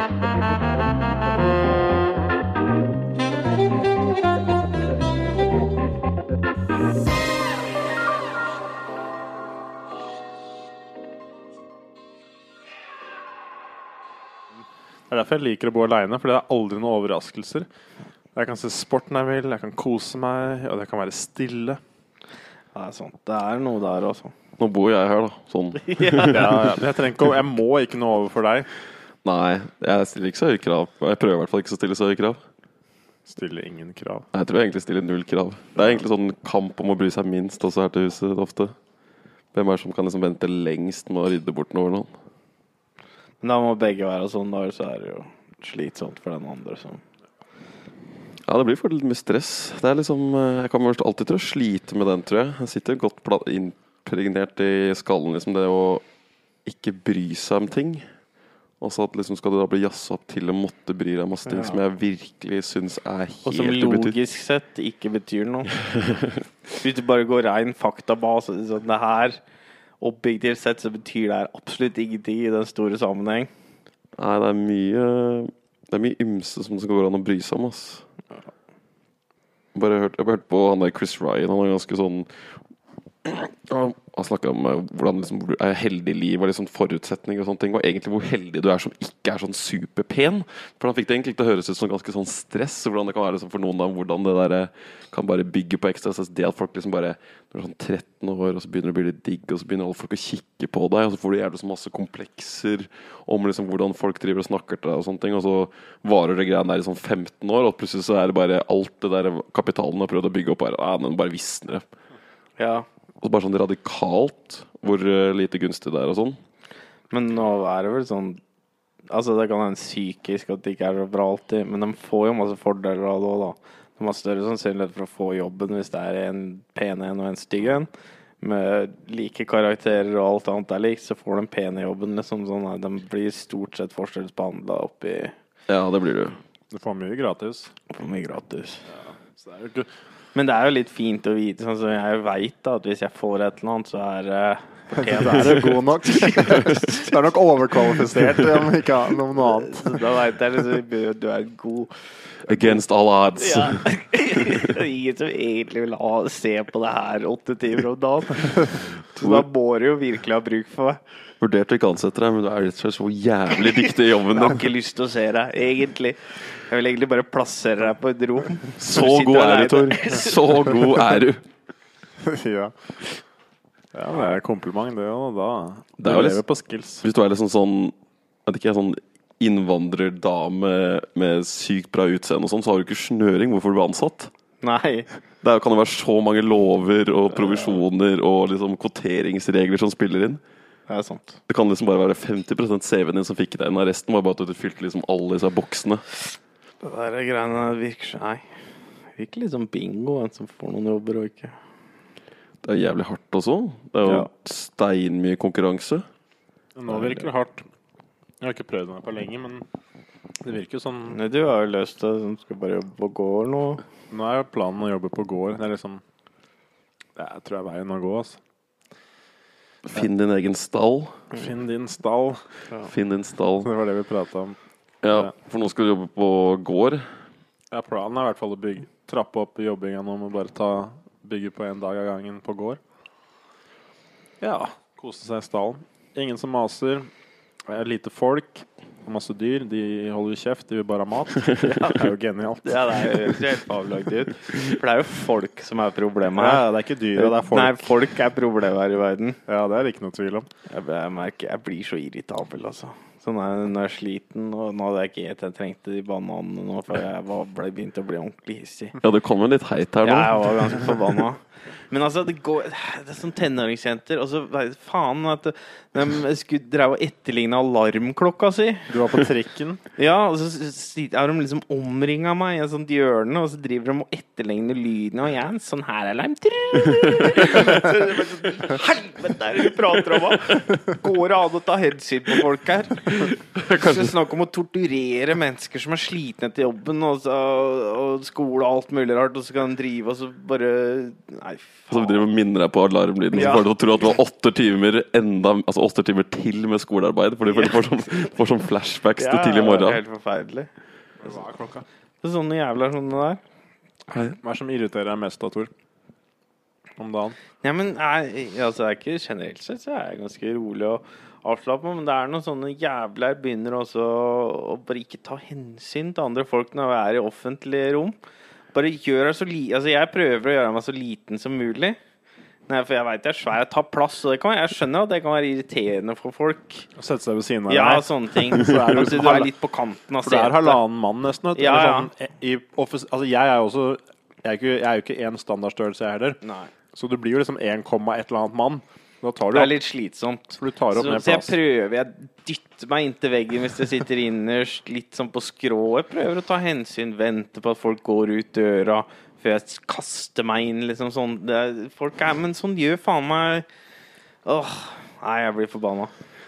Det er derfor jeg liker å bo aleine, for det er aldri noen overraskelser. Jeg kan se sport når jeg vil, jeg kan kose meg, og det kan være stille. Det er sant. Det er noe der også. Nå bor jeg her, da. Sånn. Ja, ja. ja. jeg trenger ikke jeg må ikke noe over for deg. Nei, jeg stiller ikke så høye krav. Jeg prøver i hvert fall ikke å stille så høye krav. Stille ingen krav. Nei, Jeg tror jeg egentlig stiller null krav. Det er egentlig sånn kamp om å bry seg minst også her til huset ofte. Hvem er det som kan liksom vente lengst med å rydde bort noe over noen? Men da må begge være sånn, da, så er det jo slitsomt for den andre som Ja, det blir for litt mye stress. Det er liksom, eh, Jeg kommer alltid til å slite med den, tror jeg. Jeg sitter godt impregnert i skallen, liksom det å ikke bry seg om ting. Og så at liksom skal du da bli jazza opp til å måtte bry deg om masse ting Ja. som jeg virkelig syns er Og som helt ubetydd. logisk sett ikke betyr noe. Hvis du bare går rein faktabase sånn, Det her Objektivt sett så betyr det her absolutt ingenting i den store sammenheng. Nei, det er mye Det er mye ymse som det skal gå an å bry seg om, ass. Bare hørt, jeg har hørt på han der Chris Ryan. Han er ganske sånn Han, han snakka om eh, hvordan liksom, du er heldig i livet og liksom forutsetninger og sånne ting. Og egentlig hvor heldig du er som ikke er sånn superpen. For han fikk det egentlig til å høres ut som ganske sånn stress. og Hvordan det kan være liksom, for noen da, hvordan det der eh, kan bare bygge på ekstra stress. Det at folk liksom bare Når du er sånn 13 år, og så begynner det å bli litt digg, og så begynner alle folk å kikke på deg, og så får du jævlig så masse komplekser om liksom hvordan folk driver og snakker til deg og sånne ting, og så varer det greiene der i sånn 15 år, og plutselig så er det bare alt det der kapitalen har prøvd å bygge opp, bare, ah, den bare visner. Ja. Og bare sånn radikalt hvor eh, lite gunstig det er og sånn. Men nå er det vel sånn Altså, det kan være psykisk at det ikke er så bra alltid, men de får jo masse fordeler av det òg, da. De har større sannsynlighet for å få jobben hvis det er en pen en og en stygg en. Med like karakterer og alt annet er likt, så får de pene jobben. Liksom sånn, at de blir stort sett forskjellsbehandla oppi Ja, det blir du. Du får mye gratis. for mye gratis. Så det er jo ikke Men det er jo litt fint å vite, sånn som jeg veit at hvis jeg får et eller annet, så er Da er du god nok. Du er nok overkvalifisert om ikke noe annet. Da veit jeg liksom du er god. Against all odds. Ja. Ingen som egentlig vil ha, se på det her åtte timer om dagen. Så da må du jo virkelig ha bruk for meg. Vurderte ikke å ansette deg, men du er rett og slett så jævlig dyktig i jobben Jeg har ikke lyst til å se deg, egentlig. Jeg vil egentlig bare plassere deg på et rom. Så god er du, Tor. Så god er du. Ja. Ja, det er kompliment, det òg. Da Det er lever på skills. Hvis du er liksom sånn Vet ikke, sånn innvandrerdame med sykt bra utseende og sånn, så har du ikke snøring hvorfor du blir ansatt. Nei. Det kan jo være så mange lover og provisjoner og liksom kvoteringsregler som spiller inn. Det er sant. Det kan liksom bare være 50 CV-en din som fikk deg inn. og Resten var bare at du fylte liksom alle disse boksene. Det der greiene virker Nei. Virker litt som bingo, en som får noen jobber og ikke. Det er jævlig hardt også. Det er jo Ja. steinmye konkurranse. Nå virker det hardt. Jeg har ikke prøvd meg på lenge, men det virker jo sånn Nei, du har jo løst det, som skal bare jobbe på gård nå. Nå er jo planen å jobbe på gård. Det er liksom Det er, tror jeg er veien å gå. Altså. Finn din egen stall. Finn din stall. Finn din stall. Det var det vi prata om. Ja, for nå skal du jobbe på gård. Ja, planen er i hvert fall å bygge, trappe opp jobbinga nå med bare ta bygge på én dag av gangen på gård. Ja, kose seg i stallen. Ingen som maser. Er lite folk masse dyr. De holder jo kjeft, de vil bare ha mat. Det er jo genialt. Ja, det er jo helt avlagt ut. For det er jo folk som er problemet her. Ja, det er ikke dyra, det er folk. Nei, folk er problemet her i verden. Ja, det er det ikke noe tvil om. Jeg merker jeg blir så irritabel, altså. Sånn er når jeg er sliten, og nå hadde jeg ikke gitt jeg trengte de bananene nå, for jeg var, ble begynt å bli ordentlig hissig. Ja, du kom jo litt heit her nå. Ja, jeg var ganske forbanna. Men altså, det går Det er sånn tenåringsjenter, og så faen at de skulle drev og etterligne alarmklokka si. Du var på trikken. Ja, og så har de liksom omringa meg i et sånt hjørne, og så driver de og etterligner lyden. Og jeg, sånn her alarm helvete er det du prater om? Går det an å ta headshit på folk her? Kanskje snakk om å torturere mennesker som er slitne etter jobben og, så, og skole og alt mulig rart, og så kan de drive og så bare Nei, Så driver og minner deg på alarmlyden, Ja. så får du å tro at det var åtte timer enda Altså åtte timer til med skolearbeid. Fordi du får sånn, får sånn flashbacks til tidlig det er helt forferdelig. Hva er klokka? Så sånne jævla sånne der. Hva er det som irriterer deg mest, da, Tor? Om dagen? Ja, men jeg, altså, det er ikke generelt sett så er ganske rolig og avslappa, men det er noen sånne jævler begynner også å bare ikke ta hensyn til andre folk når jeg er i offentlige rom. Bare gjør deg så li... Altså, jeg prøver å gjøre meg så liten som mulig. Nei, for jeg veit jeg er svær, jeg tar plass, og det kan, jeg skjønner at det kan være irriterende for folk. Å sette seg ved siden av Ja, deg? sånne ting. Så er det Altså, du er litt på kanten av For det er halvannen mann, nesten. Ja, ja. Sånn, i, offis- altså, jeg er jo også Jeg er, jo ikke én standardstørrelse, jeg heller. Nei. Så du blir jo liksom 1, et eller annet mann. Det er litt slitsomt. Så, så jeg prøver, jeg dytter meg inntil veggen hvis jeg sitter innerst, litt sånn på skrå. Jeg prøver å ta hensyn, vente på at folk går ut døra før jeg kaster meg inn, liksom sånn. Det er, folk er, men sånn gjør faen meg Åh, nei, jeg blir forbanna.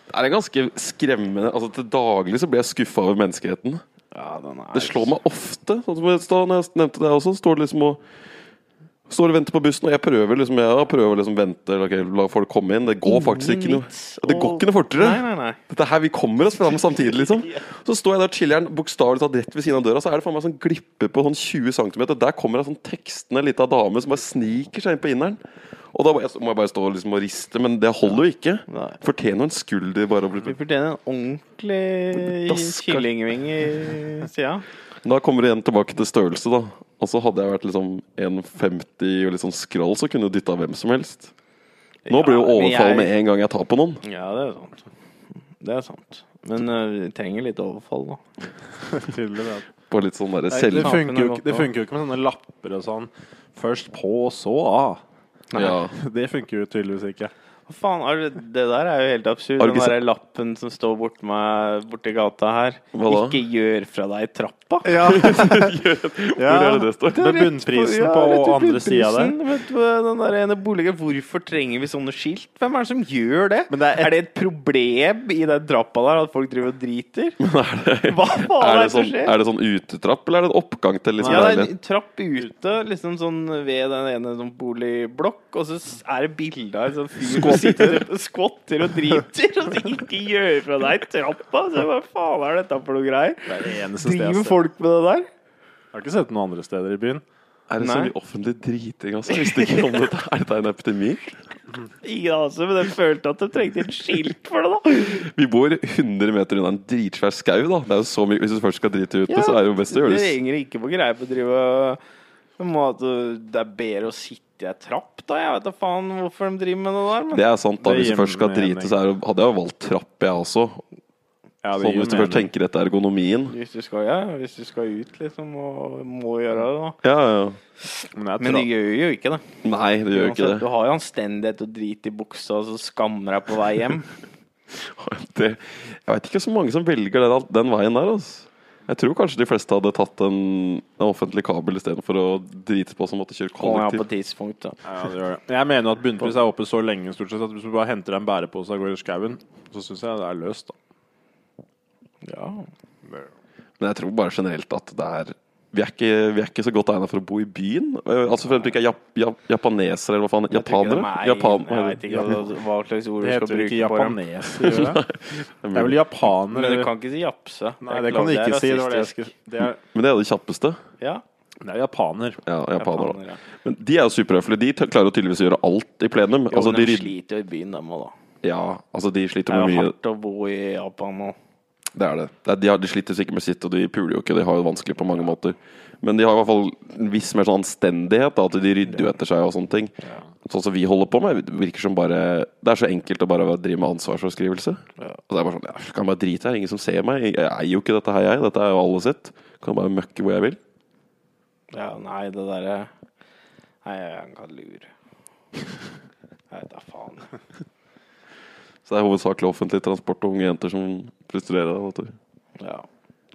Det er ganske skremmende Altså Til daglig så blir jeg skuffa over menneskeheten. Ja, den Det slår meg ofte. Sånn som jeg nevnte det også, står det liksom og Står og venter på bussen, og jeg prøver liksom Jeg prøver liksom vente okay, La folk komme inn. Det går faktisk ikke noe Det går ikke noe fortere. Nei, nei, nei. Dette her, Vi kommer oss fram samtidig, liksom. Så står jeg der chiller'n bokstavelig talt rett ved siden av døra, så er det faen meg sånn glippe på sånn 20 cm. Der kommer ei sånn tekstende lita dame som bare sniker seg inn på inneren. Og da må jeg, bare stå liksom og riste, men det holder jo ikke. Nei. Fortjener en skulder bare å Vi bli fortjener en ordentlig kyllingving i sida. Da kommer det igjen tilbake til størrelse, da. Altså hadde jeg vært liksom 1,50 og litt sånn skrall, så kunne du dytta hvem som helst. Nå blir det jo overfall jeg- med en gang jeg tar på noen. Ja, det er sant. Det er sant. Men uh, vi trenger litt overfall, da. På litt sånn derre selv... det, funker jo, det funker jo ikke med sånne lapper og sånn. Først på, så av. Ja. Det funker jo tydeligvis ikke. Hva faen, er det, det der er jo helt absurd. Den derre der lappen som står borti meg borti gata her. Hva da? Ikke gjør fra deg trappa. Ja, Hvor er det det står? Med bunnprisen på andre sida der. Vet du, den der ene boligen. Hvorfor trenger vi sånne skilt? Hvem er det som gjør det? Men det er et- er det et problem i den trappa der at folk driver og driter? Hva faen Er det, det som sånn, skjer? er det sånn utetrapp, eller er det en oppgang til liksom Ja, det er en trapp ute, liksom sånn ved den ene sånn boligblokk, og så er det bilde av en sånn fyr sitter og skvatter og driter, og ikke gjør fra deg trappa. Så hva faen er dette for noe greier? Det er det eneste Driver folk med det der? Jeg har ikke sett noen andre steder i byen. Er det så mye offentlig driting, altså? det ikke om dette. Er dette en epidemi? Ingen anelse, men jeg følte at de trengte et skilt for det, da. Vi bor 100 meter unna en dritsvær skau, da. Det er jo så mye Hvis du først skal drite ute, så er det jo best å gjøre Det det henger ikke på greie på å drive Det må at Det er bedre å sitte i jeg trapp, da. Jeg vet da faen hvorfor de driver med det der. Men Det er sant, da. Hvis du først skal mening. drite, så er hadde jeg jo valgt trapp, jeg også. Ja, Sånn hvis du mening. først tenker etter ergonomien. hvis du skal, ja, hvis du skal ut, liksom, og må gjøre det, da. Ja, ja. Men Men det gjør jo ikke det. Nei, det gjør ikke det. Du har jo anstendighet og drit i buksa og så skammer deg på vei hjem. det. Jeg veit ikke så mange som velger den, den veien der, altså. Jeg tror kanskje de fleste hadde tatt en, en offentlig kabel istedenfor å drite på som måtte kjøre kollektiv. Ja, på tidspunkt, da. Ja, det gjør det. Jeg mener at bunnpris er oppe så lenge stort sett at hvis du bare henter deg en bærepose og går i skauen, så syns jeg det er løst. da. Ja. Men jeg tror bare generelt at det er vi er ikke, vi er ikke så godt egna for å bo i byen. Eh, Altså at du ikke er jap, jap, japanesere, eller hva faen? Jeg ikke Japanere? er- Japan, Jeg vet ikke hva, slags ord du skal bruke ikke bruke på dem. japaneser, gjør det? Det er vel japanere Men du kan ikke si japse. Nei, det kan du ikke si. Er, Men det er det kjappeste. Ja. det er japaner. Ja, japanere. Japaner, ja. Men de er jo superhøflige. De klarer jo tydeligvis å gjøre alt i plenum. Jo, Altså, de sliter jo i byen, dem òg, da. ja, altså, de sliter med mye Det er jo mye. hardt å bo i Japan nå. Det er det. det er, de, har, de sliter sikkert med sitt, og de puler jo ikke. De har jo vanskelig på mange måter. Men de har i hvert fall en viss mer sånn anstendighet. Da, at de rydder jo etter seg og sånne ting. Sånn som vi holder på med. Virker som bare Det er så enkelt å bare drive med ansvarsforskrivelse. Ja. Og det er bare sånn Jeg kan bare drite her. Ingen som ser meg. Jeg eier jo ikke dette her, jeg. Dette er jo alle sitt. Kan bare møkke hvor jeg vil. Ja, nei, det derre Nei, jeg kan lure. Vet da faen. Så det er hovedsakelig offentlig transport og unge jenter som frustrerer deg. Ja.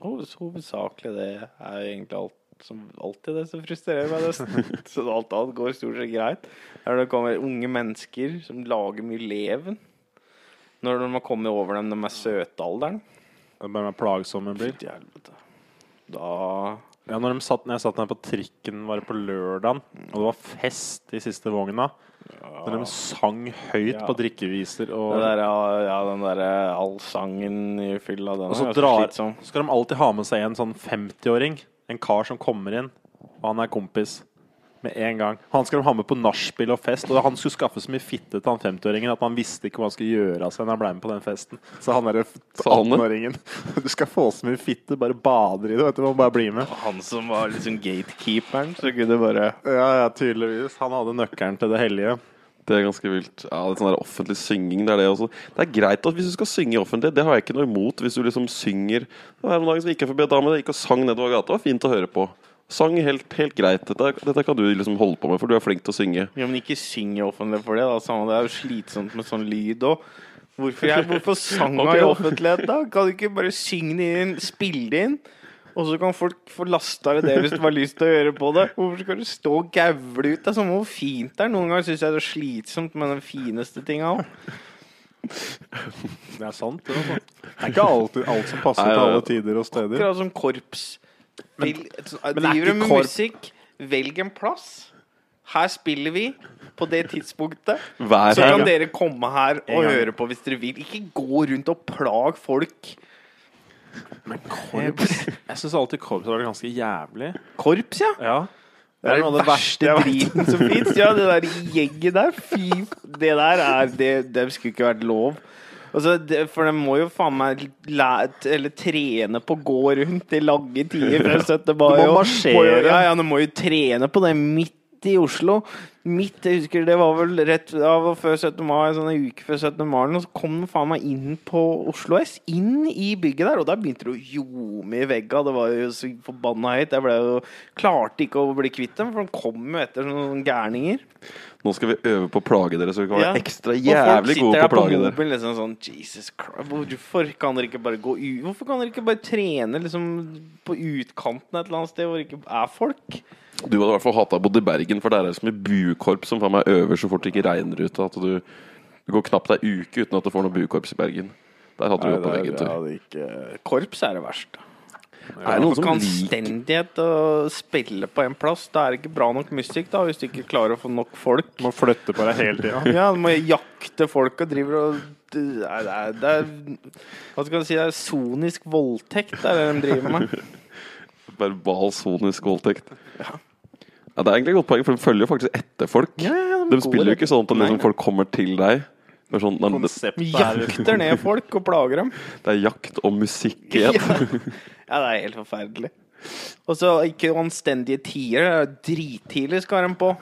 Hovedsakelig det er jo egentlig alt Som alltid det som frustrerer meg. Så alt annet går stort sett greit. Her det kommer unge mennesker som lager mye leven. Når man kommer over dem, de er søtalderen. Det er bare plagsomme blir. Da Ja, når, de satt, når jeg satt der på trikken var det på lørdagen, og det var fest i siste vogna Når de sang høyt Ja. på drikkeviser og der, ja, ja, den derre allsangen i fylla, den Og så drar, så skal de alltid ha med seg en sånn 50-åring. En kar som kommer inn, og han er kompis. Med en gang. Han skal ha med på nachspiel og fest. Og han skulle skaffe så mye fitte til han 50-åringen at han visste ikke hva han skulle gjøre av seg når han ble med på den festen. Så han derre Sa han det? 18-åringen Du skal få så mye fitte, bare bader i det. Vet du, må bare bli med. Han som var liksom gatekeeperen, så kunne bare Ja, ja, tydeligvis. Han hadde nøkkelen til det hellige. Det er ganske vilt. Ja, litt sånn der offentlig synging, det er det også. Det er greit at hvis du skal synge offentlig, det har jeg ikke noe imot. Hvis du liksom synger Her om dagen så gikk jeg forbi ei dame, det gikk og sang nedover gata. Det var fint å høre på. Sang helt, helt greit. Dette, dette kan du liksom holde på med, for du er flink til å synge. Ja, men ikke syng offentlig for det. da Samme, Det er jo slitsomt med sånn lyd òg. Hvorfor, jeg- hvorfor sang Ok, i offentlighet, da? Kan du ikke bare synge det inn, spille det inn? Og så kan folk få lasta ved det hvis du har lyst til å gjøre på det. Hvorfor skal du stå og gaule ut? Det er sånn hvor fint det er. Noen ganger syns jeg det er slitsomt med den fineste tinga òg. Det er sant, det. Altså. Det er ikke alltid alt som passer Nei, til alle tider og steder. Akkurat som korps. Vel, det er driver du med musikk, velg en plass. Her spiller vi på det tidspunktet. Hver Så kan dere komme her og høre på hvis dere vil. Ikke gå rundt og plag folk. Men korps Jeg syns alltid korps har vært ganske jævlig. Korps, ja. Ja. Det er noe av den det verste driten som fins. Ja, det der gjenget der. Fy Det der er Det, det skulle ikke vært lov. Altså, det, for de må jo faen meg lære, eller trene på å gå rundt i lange tider før 17. mai. Du må marsjere. Ja, ja, de må jo trene på det midt i Oslo. Midt, jeg husker Det var vel rett av og før 17. mai, sånn en uke før 17. mai, og så kom de faen meg inn på Oslo S. Inn i bygget der, og der begynte det å ljome i vegga. Det var jo så forbanna høyt. Jeg ble jo klarte ikke å bli kvitt dem, for de kom jo etter sånne gærninger. Nå skal vi øve på å plage dere, så vi kan være Ja. ekstra jævlig gode på å plage dere. Mobil, liksom sånn Jesus Christ, hvorfor kan dere ikke bare gå ut Hvorfor kan dere ikke bare trene liksom på utkanten et eller annet sted hvor det ikke er folk? Du hadde i hvert fall hata å bodd i Bergen, for der er det så mye buekorps som faen meg øver så fort det ikke regner ute. At du, du går knapt ei uke uten at du får noe buekorps i Bergen. Der hadde du jo på veggen. Korps er det verste. Er det noen som anstendighet å spille på en plass. Da er det ikke bra nok musikk, da, hvis du ikke klarer å få nok folk. Du må flytte på deg hele tida. Ja, du må jakte folk og driver og det er, det er, det er Hva skal jeg si? Det er sonisk voldtekt, det er det de driver med. verbal sonisk voldtekt. Ja. Det er egentlig et godt poeng, for de følger jo faktisk etter folk. Ja, ja, De spiller jo ikke sånn at liksom, folk kommer til deg. Det er, sånn, nei, Konseptet er Jakter ned folk og plager dem. det er jakt og musikk Ja. igjen. ja, det er helt forferdelig. Og så ikke anstendige tider. det er Drittidlig skal de på.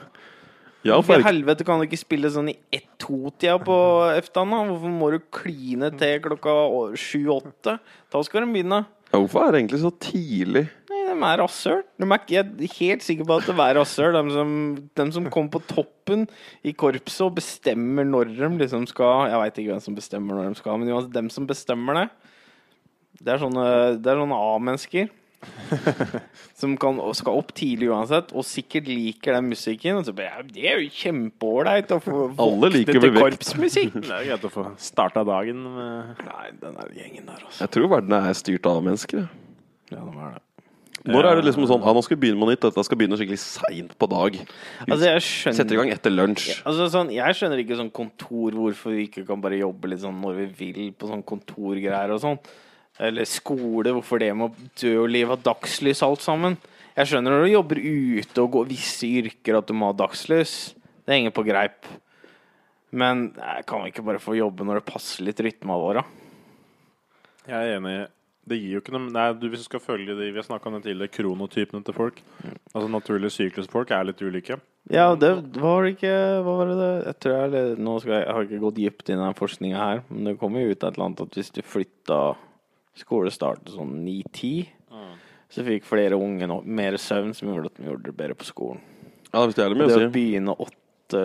Ja, for helvete kan du ikke spille sånn i ett-to-tida på Eftan? da? Hvorfor må du kline til klokka sju-åtte? Da skal de begynne. ja, hvorfor er det egentlig så tidlig? Nei, de er rasshøl. Jeg er helt sikker på at det er rasshøl. De som, de som kommer på toppen i korpset og bestemmer når de liksom skal Jeg veit ikke hvem som bestemmer når de skal, men uansett, dem som bestemmer det Det er sånne, det er sånne A-mennesker. som kan, skal opp tidlig uansett, og sikkert liker den musikken. Og så bare, ja, det er jo kjempeålreit å få Alle liker til korpsmusikk. Det er greit å få starta dagen med Nei, den der gjengen der, altså. Jeg tror verden er styrt av mennesker. Ja, de er det. Når er det liksom sånn ah, nå skal vi begynne med nytt, dette skal begynne skikkelig seint på dag. Altså, jeg skjønner Setter i gang etter lunsj. Altså, sånn, jeg skjønner ikke sånn kontor hvorfor vi ikke kan bare jobbe litt sånn når vi vil på sånn kontorgreier og sånn. Eller skole, hvorfor det med dø og leve av dagslys alt sammen. Jeg skjønner når du jobber ute og går visse yrker at du må ha dagslys. Det henger på greip. Men jeg kan vi ikke bare få jobbe når det passer litt rytma vår, da? Jeg er enig. Det gir jo ikke noe Nei, du, Hvis du skal følge de Vi har snakka om det tidligere, kronotypene til folk. Altså naturlige syklusfolk er litt ulike. Ja, det var ikke Hva var det det Jeg tror jeg, Nå skal jeg, jeg har ikke gått dypt inn i den forskninga her, men det kommer jo ut et eller annet at hvis du flytta skolestart sånn 9-10, så fikk flere unge no mer søvn, som gjorde at de gjorde det bedre på skolen. Ja, det det Det å begynne åtte,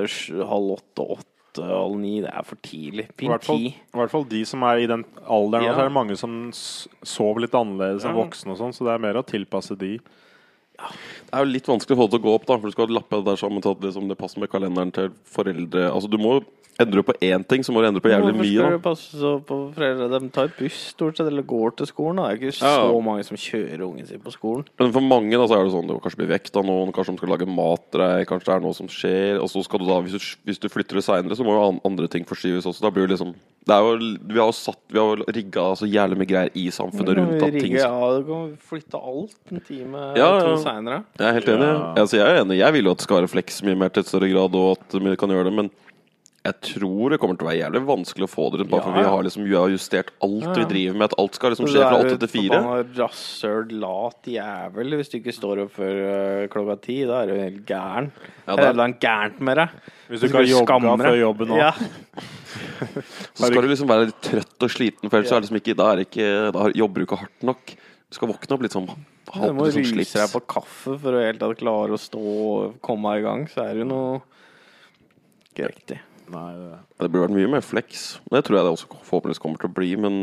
halv åtte, åtte, halv ni, det er for tidlig. Fall, ti. I hvert fall de som er i den alderen. Ja. Så er det mange som sover litt annerledes enn Ja. voksne og sånn, så det er mer å tilpasse de. Det er jo litt vanskelig å få det til å gå opp, da for du skal lappe det der sammen til at liksom, det passer med kalenderen til foreldre. Altså Du må endre på én ting, så må du endre på jævlig mye. Hvorfor skal du passe på foreldre? De tar buss stort sett, eller går til skolen. Da. Det er ikke Ja. så mange som kjører ungen sin på skolen. Men for mange da, så er det sånn det kanskje blir vekt av noen, kanskje de skal lage mat til deg, kanskje det er noe som skjer. Og så skal du da, hvis du, hvis du flytter det seinere, så må jo andre ting forskyves også. Da blir det liksom det jo, Vi har jo satt Vi har rigga så jævlig mye greier i samfunnet rundt at ting ja, du kan flytte alt en time Ja, to ja. seinere. Jeg er helt enig. Ja. Altså, jeg er enig. Jeg vil jo at det skal være flex mye mer til et større grad, og at vi kan gjøre det, men jeg tror det kommer til å være jævlig vanskelig å få det rundt, bare Ja, for vi har liksom vi har justert alt Ja, vi driver med. At alt skal liksom skje fra åtte til fire. Rasshøl, lat jævel hvis du ikke står opp før øh, klokka ti. Da er du helt gæren. Ja, det er- noe gærent med deg. Hvis du ikke har jogga før jobben nå. Ja. Så skal du liksom være litt trøtt og sliten, for ellers ja. er det liksom ikke, da, er ikke, da jobber du ikke hardt nok. Du skal våkne opp litt sånn Du må slips. deg på kaffe for å helt tatt klare å stå og komme i gang. Så er det jo noe ikke riktig. Nei, det Det burde vært mye mer flex. Det tror jeg det også forhåpentligvis kommer til å bli, men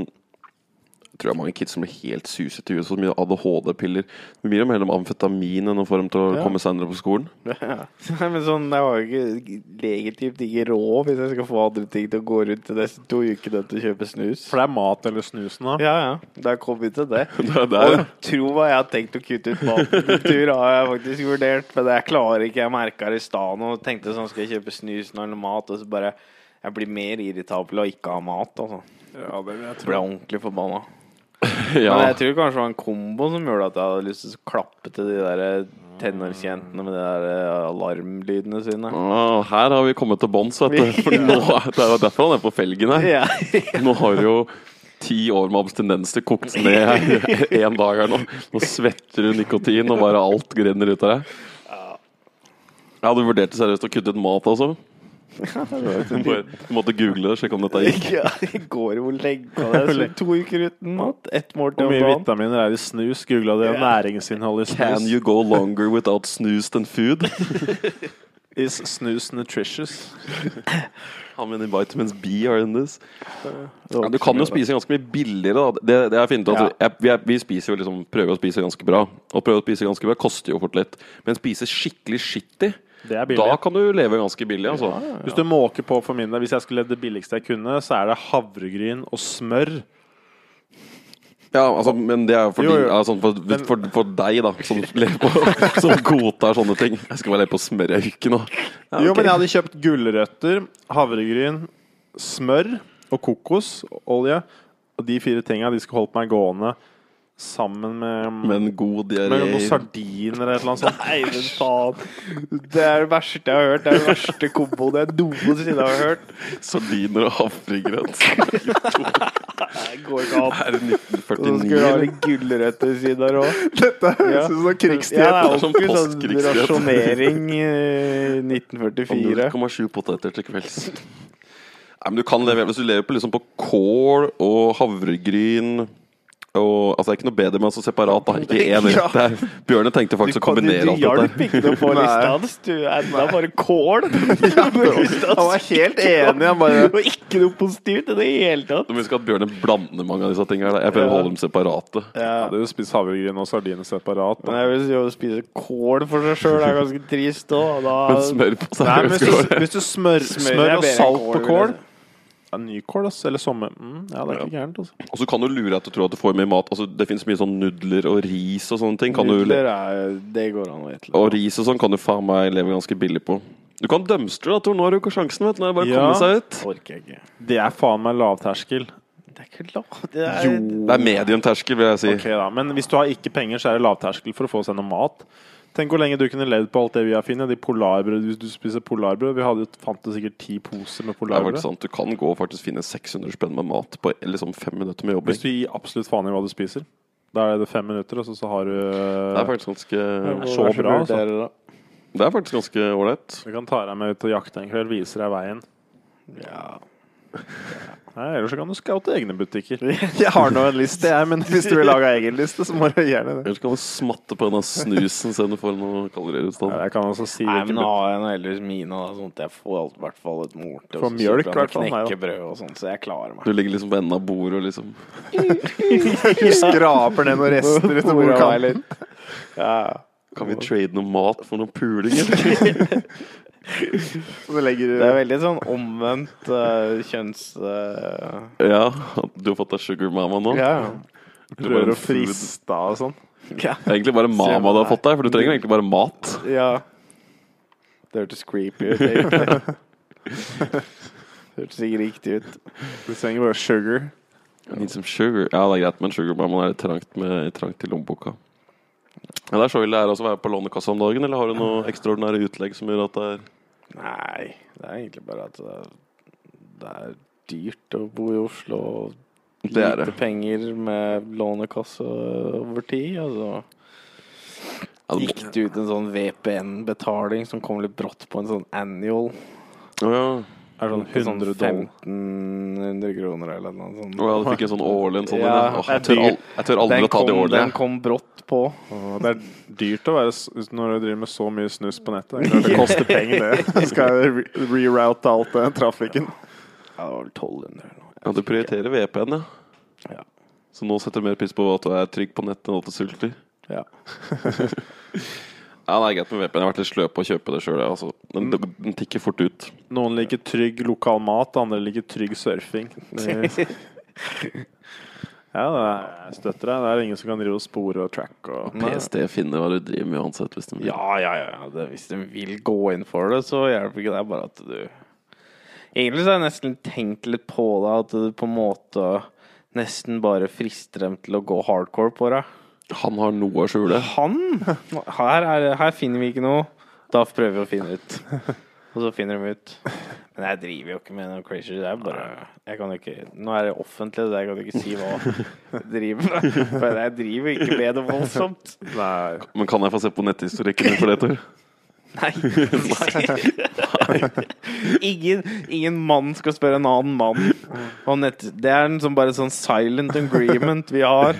tror det er mange kids som blir helt susete i huet. Så mye ADHD-piller. Det blir mer om amfetamin enn å få dem til å Ja. komme senere på skolen. Nei, men sånn, jeg var jo ikke legitimt ikke råd hvis jeg skal få andre ting til å gå rundt de neste to ukene til å kjøpe snus. For det er mat eller snusen, da. Ja, ja. Da kom vi til det. Det er der, Og tro hva jeg har tenkt å kutte ut matkultur, har jeg faktisk vurdert. Men jeg klarer ikke. Jeg merka det i stad og tenkte sånn, skal jeg kjøpe snus eller mat? Og så bare Jeg blir mer irritabel av ikke ha mat, altså. Ja, det vil jeg Jeg ble ordentlig forbanna. ja. Men jeg tror kanskje det var en kombo som gjorde at jeg hadde lyst til å klappe til de der tenårsjentene med de der eh, alarmlydene sine. Ah, her har vi kommet til bånns, vet du. For nå, det er jo derfor han er på felgen her. Ja. Nå har du jo ti år med abstinenser kokt ned én dag her nå. Nå svetter du nikotin, og bare alt grenner ut av deg. Jeg hadde vurdert seriøst å kutte ut mat, altså. Du du måtte google det, sjekke om dette gikk. Ja, I går hvor lenge var det? Så to uker uten mat? Ett måltid Hvor om mye dagen? vitaminer er i snus? Googla det. Yeah. Næringsinnholdet i Can you go longer without snus than food? Is snus nutritious? How many vitamins B are in this? Ja, du kan jo spise ganske mye billigere, da. Det, det jeg funnet ut. at vi, er, vi spiser jo liksom, prøver å spise ganske bra. Og prøve å spise ganske bra koster jo fort litt. Men spise skikkelig skittig, Det er da kan du leve ganske billig, altså. Hvis du måker på for min del, hvis jeg skulle levd det billigste jeg kunne, så er det havregryn og smør. Ja, altså, men det er for, Jo, jo. ja, sånn for, for, for deg, da, som på Som godtar sånne ting. Jeg skal bare leve på smør jeg ikke nå. Ja, Jo, men jeg hadde kjøpt gulrøtter, havregryn, smør og kokosolje. Og de fire tinga de skulle holdt meg gående sammen med, Med en god med noen sardiner eller et eller annet sånt. Nei, men faen. Det er det verste jeg har hørt. Det er den verste komboen jeg noensinne har hørt. Sardiner og havregrøt. Det går ikke an. Er det Så skulle du ha 1949? litt gulrøtter ved siden der òg. Dette høres ut som krigstid. Ja, det er sånn sånn postkrigstid. rasjonering 1944. 0,7 poteter til kvelds. Nei, men du kan leve, Hvis du lever på, liksom på kål og havregryn og, altså Det er ikke noe bedre med altså separat. da Ikke én Ja. rett der. Bjørne tenkte faktisk å kombinere du alt hjalp ikke noe på lista hans. Du enda bare kål. Han var helt enig. Han bare Og ikke noe positivt i det hele tatt. Men vi skal at Bjørne blander mange av disse tingene. da. Jeg prøver å holde dem separate. Ja, du spiser havregryn og sardiner separat. Men Da. jeg vil si å spise kål for seg sjøl er ganske trist òg. Men smør på seg Nei, hvis du, hvis du smør, Smør smør og salt kål, på kål. Ja, Nykål, altså. Eller sommer... Mm, ja, det er ikke gærent. Altså. Og så kan du lure deg til å tro at du får mye mat. Altså, det finnes mye sånn nudler og ris og sånne ting. Kan du, Nudler er Det går an å gjette. og ris og sånn kan du faen meg leve ganske billig på. Du kan dumpstre, da, Tor. Nå har du ikke sjansen. vet du. Nå er det bare å Ja. komme seg ut. Orker jeg ikke. Det er faen meg lavterskel. Det er ikke lav... Det er Jo, det er mediumterskel, vil jeg si. Ok da, Men hvis du har ikke penger, så er det lavterskel for å få seg noe mat. Tenk hvor lenge du kunne levd på alt det vi har funnet. De polarbrød, Hvis du spiser polarbrød Vi hadde jo fant sikkert ti poser med Det er faktisk polarbrød. sant. Du kan gå og faktisk finne 600 spenn med mat på liksom fem minutter med jobbing. Hvis du gir absolutt faen i hva du spiser. Da er det fem minutter, og så, så har du Det er faktisk ganske så bra, altså. Det er faktisk ganske ålreit. Du kan ta deg med ut og jakte en kveld, Viser deg veien. Ja. Nei, Eller så kan du scoute egne butikker. Jeg har nå en liste, jeg, men hvis du vil lage egen liste, så må du gjerne det. Ellers kan du smatte på en av snusen, se om du får noen kalorier ut av den. Jeg kan også si Nei, men nå har jeg noe ellers mine, da, sånn at jeg får i hvert fall et måltid. Får mjølk, i hvert fall, meg, da. Knekkebrød og sånn, så jeg klarer meg. Du ligger liksom på enden av bordet og liksom Du skraper ned noen rester ut av bordet Ja. Kan vi trade noe mat for noen puling, eller? Det er veldig sånn omvendt uh, kjønns... Uh... ja, du har fått deg sugar mama nå? ja. Prøver å friste av og sånn. ja. Det er egentlig bare mama du har fått deg, for du trenger egentlig bare mat. Ja. Det hørtes creepy ut. egentlig. Det hørtes ikke riktig ut. Du trenger bare sugar. Need some sugar. Ja, det er greit, men sugar mama er litt trangt, med, trangt i lommeboka. Ja, det er så ille det er å være på Lånekassa om dagen, eller har du noe ekstraordinære utlegg som gjør at det er Nei, det er egentlig bare at det er, dyrt å bo i Oslo. og Det er Lite det. penger med lånekasse over tid. Altså. Gikk det ut en sånn VPN-betaling som kom litt brått på en sånn annual? Oh, ja. Er det sånn På sånn 100 1500 kroner eller noe sånt. Ja, du fikk en sånn årlig en sånn Ja. Åh, jeg, tør al jeg tør aldri Den å ta de årlig årlige. den kom brått på. Åh, Det er dyrt å være s- når du driver med så mye snus på nettet. Det, det koster penger, det. Skal jeg re- reroute alt den trafikken? Ja, det var vel 1200 eller noe. Ja, du prioriterer VPN, ja. Ja. Så nå setter du mer pris på at du er trygg på nettet enn at du sulter? Ja. Ja, det er greit med VPN. Jeg har vært litt sløv på å kjøpe det sjøl. Altså. Den, den tikker fort ut. Noen liker trygg lokal mat, andre liker trygg surfing. Ja, det er, jeg støtter deg. Det er ingen som kan drive og spore og track og PST finner hva du driver med uansett. Hvis de vil. Ja, ja, ja. Det, hvis de vil gå inn for det, så hjelper ikke det. Bare at du Egentlig så har jeg nesten tenkt litt på det, at du på en måte nesten bare frister dem til å gå hardcore på deg. Han har noe å skjule. Han! Her, er, her finner vi ikke noe. Da prøver vi å finne ut. Og så finner de ut. Men jeg driver jo ikke med noe crazy. Det er bare jeg kan ikke, Nå er det offentlig, så jeg kan ikke si hva jeg driver med. For jeg driver ikke med noe voldsomt. Nei. Men kan jeg få se på netthistorikken din for det, Tor? Nei. ingen, ingen mann skal spørre en annen mann om nett... Det er en sånn, bare sånn silent agreement vi har.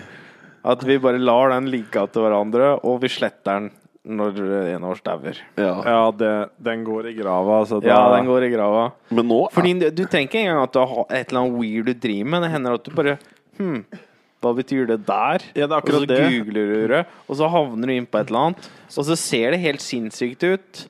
At vi bare lar den ligge til hverandre, og vi sletter den når en av oss dauer. Ja. Ja, det, den går i grava. Så da, Ja, den går i grava. Men nå Fordi du, du tenker ikke engang at du har et eller annet weird du driver med. Det hender at du bare Hm, hva betyr det der? Ja, det er akkurat og så det. googler du det, og så havner du inn på et eller annet. Og så ser det helt sinnssykt ut.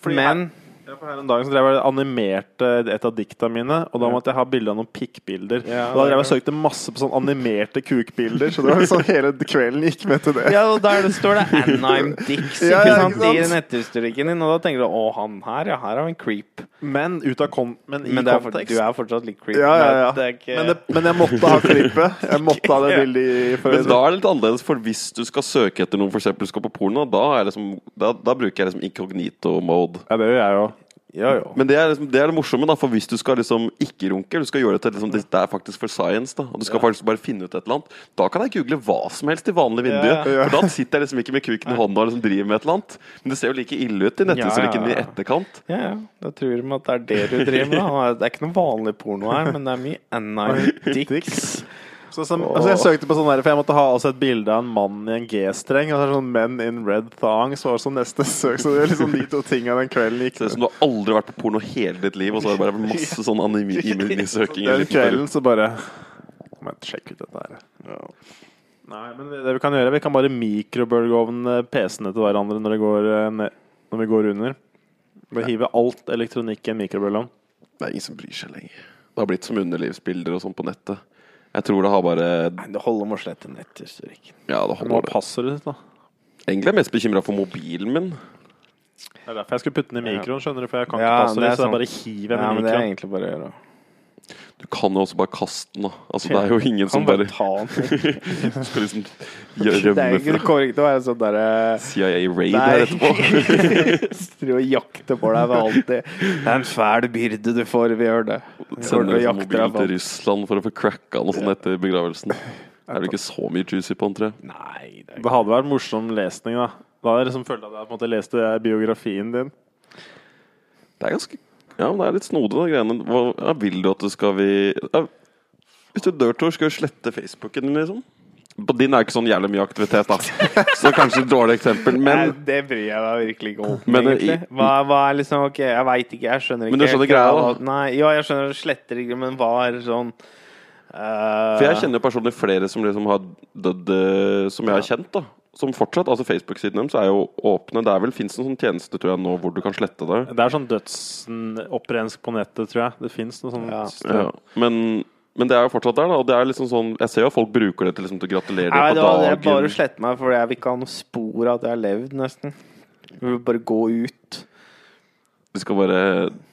Fordi Men Ja, for her en dag så drev jeg animerte et av dikta mine, og da måtte jeg ha bilde av noen pikkbilder. Ja, og da drev jeg søkte masse på sånn animerte kukbilder, så det var sånn hele kvelden gikk med til det. Ja, og der det står det 'Anime Dix ikke ja, sant? ikke sant? i netthistorikken din, og da tenker du å, han her, ja, her er en creep. Men ut av kon men i Men er kontekst. du er fortsatt litt creep. ja, ja, ja. Det ikke, Men, det, men jeg måtte ha klippet. Jeg måtte ha det bildet Men da er det litt annerledes, for hvis du skal søke etter noen, for eksempel skal på porno, da, er liksom, da, da bruker jeg liksom incognito-mode. Ja, det gjør jeg jo. Ja, ja. Men det er, liksom, det er det morsomme, da, for hvis du skal liksom ikke runke, du skal gjøre det til liksom, det er faktisk for science, da, og du skal faktisk bare finne ut et eller annet, da kan jeg google hva som helst i vanlig vindu. Ja, ja. For da sitter jeg liksom ikke med kuken i hånda og liksom driver med et eller annet. Men det ser jo like ille ut i netthistorikken Ja, ja, i ja. etterkant. Ja, ja. Da tror de at det er det du driver med. da. Det er ikke noe vanlig porno her, men det er mye Dix. Så, som, altså jeg søkte på sånn der, for jeg måtte ha også et bilde av en mann i en G-streng. Og så er det sånn Men in red thongs var også neste søk. Så det er liksom de to tinga den kvelden gikk. Ser ut som du har aldri vært på porno hele ditt liv, og så har det bare masse sånn anime-søking. Den kvelden så bare Må jeg sjekke ut dette her. Nei, men det vi kan gjøre, vi kan bare mikrobølgeovne PC-ene til hverandre når, det går, eh, ned, når vi går under. Bare hive alt elektronikk i en mikrobølgeovn. Det er ingen som bryr seg lenger. Det har blitt som underlivsbilder og sånn på nettet. Jeg tror det har bare Nei, det holder med å slette netthistorikken. Ja, det holder det. passer det ditt, da. Egentlig er jeg mest bekymra for mobilen min. Det er derfor jeg skulle putte den i mikroen, skjønner du. For jeg kan Ja, ikke passe det det, er så jeg sant. bare hiver Ja, den i men det er mikroen. egentlig bare å gjøre. Du kan jo også bare kaste den, da. Altså, det er jo ingen som bare den. skal liksom Det er ikke til korrekt å være sånn derre CIA-raid her etterpå. Drive og jakte på deg for alltid. Det er en fæl byrde du får, vi gjør det. Sender å liksom mobil til. Russland for å få cracka den og sånn etter begravelsen. Er det ikke så mye juicy på den, tror jeg. Nei, det Det hadde vært morsom lesning, da. Da hadde jeg liksom følt at jeg på en måte leste biografien din. Det er ganske Ja, men det er litt snodig, de greiene. Hva, ja, vil du at du skal vi ja, Hvis du dør, Tor, skal du slette Facebooken din, liksom? På din er ikke sånn jævlig mye aktivitet, da. Så kanskje et dårlig eksempel. Nei, Men det bryr jeg meg virkelig ikke om. Men, egentlig. Hva, hva er liksom Ok, jeg veit ikke, jeg skjønner ikke. Men du skjønner greia, da? Nei, ja, jeg skjønner det sletter ikke, men hva er sånn uh... For jeg kjenner jo personlig flere som liksom har dødd eh, Som jeg har kjent, da. Som fortsatt Altså Facebook-siden deres er jo åpne. Det er vel fins en sånn tjeneste tror jeg nå hvor du kan slette det. Det er sånn dødsopprensk på nettet, tror jeg. Det fins noe sånt. Ja. Ja. Men, men det er jo fortsatt der, da. Og det er liksom sånn Jeg ser jo at folk bruker det til, liksom, til å gratulere Nei, på det på var det jeg bare dagen. slette meg, for jeg vil ikke ha noe spor av at jeg har levd, nesten. Jeg vil bare gå ut. Vi skal bare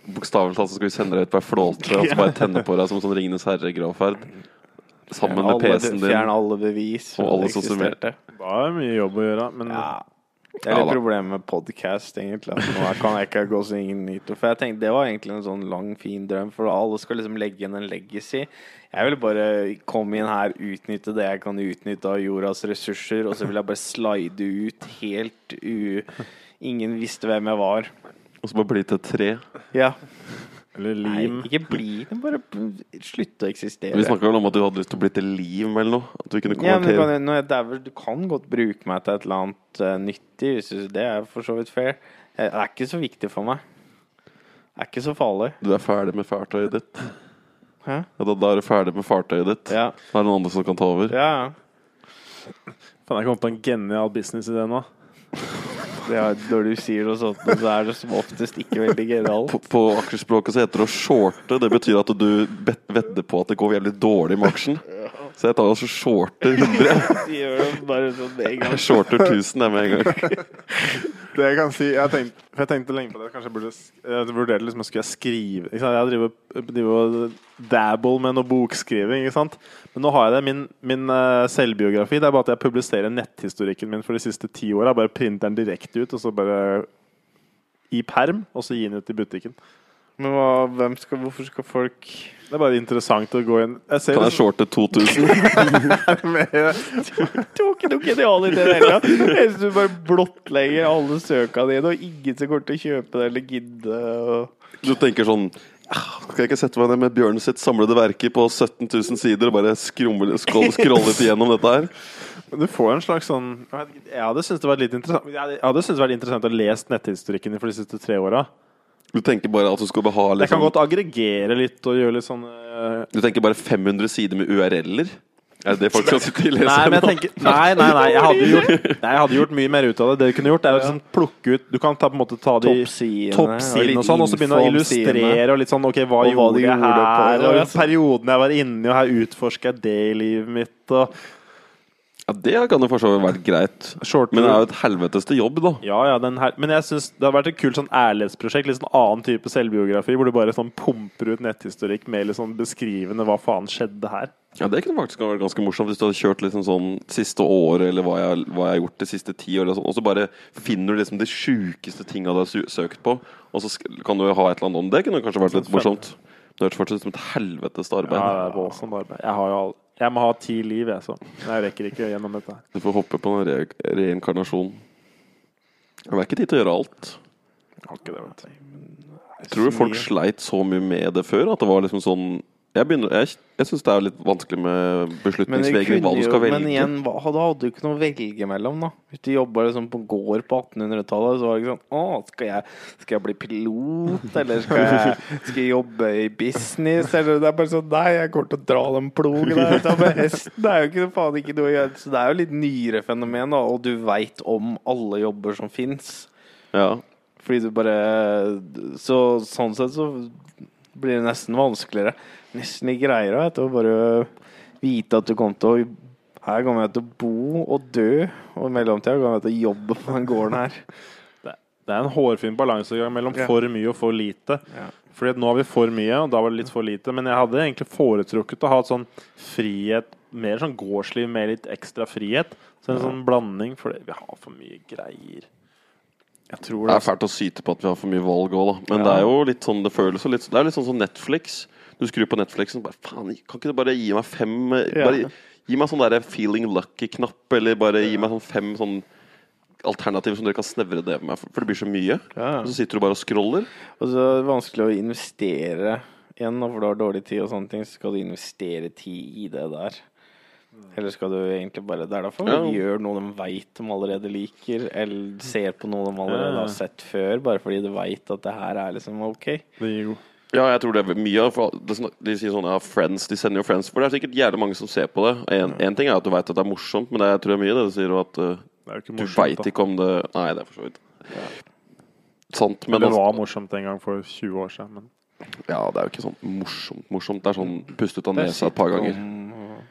Bokstavelig talt så skal vi sende deg ut på ei flåte og så bare tenne på deg som sånn Ringenes herre-gravferd. Sammen med PC-en din. Fjerne alle bevis. Og alle eksisterte. Det var mye jobb å gjøre, men Ja. Det er litt ja, problemet med podkast, egentlig. At nå kan jeg ikke gå så ingen nytt. For jeg tenkte Det var egentlig en sånn lang, fin drøm, for alle skal liksom legge igjen en legacy. Jeg vil bare komme inn her, utnytte det jeg kan utnytte av jordas ressurser, og så vil jeg bare slide ut helt u... Ingen visste hvem jeg var. Og så bare bli til et tre. Ja. Eller Nei, ikke bli det, bare slutte å eksistere. Vi snakka vel om at du hadde lyst til å bli til lim eller noe? At du kunne Ja, men du kan, du kan godt bruke meg til et eller annet uh, nyttig. Hvis du, det er for så vidt fair. Eh, Det er ikke så viktig for meg. Det er ikke så farlig. Du er ferdig med fartøyet ditt. Hæ? Ja, da, da er du ferdig med fartøyet ditt. Ja. Da er det noen andre som kan ta over. ja. ja. Faen, jeg kom på en genial businessidé nå. Er, når du sier noe sånt, så er det som oftest ikke veldig genialt. På, på aksjespråket så heter det å shorte. Det betyr at du vedder på at det går jævlig dårlig med aksjen. Så jeg tar altså shorter 100. De gjør det bare sånn med en gang. Jeg shorter 1000 jeg med en gang. Det jeg kan si Jeg tenkte, for jeg tenkte lenge på det. Kanskje jeg burde Jeg vurderte liksom Skulle jeg skrive ikke sant? Jeg driver, driver og dabble med noe bokskriving. Ikke sant? Men nå har jeg det. Min, min uh, selvbiografi Det er bare at jeg publiserer netthistorikken min for de siste ti åra. Bare printer den direkte ut, og så bare i perm, og så gi den ut i butikken. Men hva, hvem skal, hvorfor skal folk Det er bare interessant å gå inn Jeg ser Kan jeg shorte 2000? du Det ikke noe genial idé i det hele tatt. Du bare blottlegger alle søka dine, og ingen som kommer til å kjøpe det eller gidde. Og... Du tenker sånn «Ah, Skal jeg ikke sette meg ned med Bjørn sitt samlede verker på 17 000 sider og bare skrolle skrolle litt igjennom dette her? Du får en slags sånn Jeg hadde syntes det var litt interessant Jeg hadde- syntes det var interessant å lese netthistorikken din for de siste tre åra. Du tenker bare at du skal ha liksom, Jeg kan liksom, godt aggregere litt og gjøre litt sånn uh... Du tenker bare 500 sider med URL-er? Er det det folk skal sitte og lese? Nei, tenker Nei, nei, nei. Jeg hadde gjort, nei, jeg hadde gjort mye mer ut av det. Det du kunne gjort, er å liksom plukke ut Du kan ta, på en måte ta de Toppsidene. og sånn, og så begynne å illustrere og litt sånn OK, hva gjorde jeg gjorde på- her? Og perioden jeg var inne i, og her utforsker jeg det i livet mitt, og Ja, det kan jo for så vidt vært greit. Men det er jo et helvetes til jobb, da. Ja, ja, her Men jeg synes det har vært et kult sånn ærlighetsprosjekt. Litt sånn annen type selvbiografi, hvor du bare sånn pumper ut netthistorikk med litt sånn beskrivende hva faen skjedde her. Ja, Det kunne faktisk vært ganske morsomt hvis du hadde kjørt liksom sånn siste året, eller hva jeg, hva jeg har gjort de siste ti årene, sånn, og så bare finner du liksom de sjukeste tinga du har søkt på, og så kan du ha et eller annet om det. kunne kanskje vært litt morsomt. Det hørtes fortsatt ut som et helvetes Ja, det er voldsomt arbeid. Jeg, har jo all, jeg må ha ti liv, jeg, så jeg rekker ikke gjennom dette. Du får hoppe på en re reinkarnasjon. Det er ikke tid til å gjøre alt. Jeg har ikke det, vet du. Tror du folk sleit så mye med det før? At det var liksom sånn Jeg, begynner- jeg, jeg syns det er litt vanskelig med beslutningsvegring, hva du skal velge. men igjen, hva, da hadde du ikke noe å velge mellom, da. Hvis du jobba liksom på gård på 1800-tallet, så var det ikke sånn Å, skal jeg, skal jeg bli pilot, eller skal jeg, skal jeg jobbe i business, eller Det er bare sånn Nei, jeg kommer til å dra den plogen der ute med hesten. Det er jo ikke, faen ikke noe å gjøre. Så det er jo litt nyere fenomen, da, og du veit om alle jobber som fins. Ja. Fordi du bare Så sånn sett så blir det nesten vanskeligere. Nesten litt greiere vet du, å bare vite at du kommer til å Her kommer jeg til å bo og dø, og i mellomtida kommer jeg til å jobbe på den gården her. Det, er en hårfin balansegang mellom Ja. for mye og for lite. Ja. Fordi nå har vi for mye, og da var det litt for lite. Men jeg hadde egentlig foretrukket å ha et sånn frihet, mer sånn gårdsliv med litt ekstra frihet. Så en sånn blanding, for vi har for mye greier. Jeg tror Det det. er fælt å syte på at vi har for mye valg òg, da. Men Ja. det er jo litt sånn det føles litt Det er litt sånn som Netflix. Du skrur på Netflixen og bare Faen, kan ikke du bare gi meg fem Ja. bare, Gi meg sånn der feeling lucky-knapp, eller bare gi meg sånn fem sånn alternativer som dere kan snevre det med, for det blir så mye. Ja. Og så sitter du bare og scroller. Og så er det vanskelig å investere igjen, for du har dårlig tid og sånne ting. Så skal du investere tid i det der. Eller skal du egentlig bare Det er derfor Ja. de gjør noe de veit de allerede liker, eller ser på noe de allerede Ja. har sett før, bare fordi de veit at det her er liksom ok. Det gir jo Ja, jeg tror det er mye av det, De sier sånn ja, Friends, de sender jo Friends For det er sikkert jævlig mange som ser på det En, en ting er at du vet at det er morsomt Men det, jeg tror det er mye det du sier og at uh, er Du veit ikke om det Nei, det er for så vidt sant. Men Men det var altså, morsomt en gang for 20 år siden. Men ja, det er jo ikke sånn morsomt. morsomt Det er sånn puste ut av nesa et par ganger.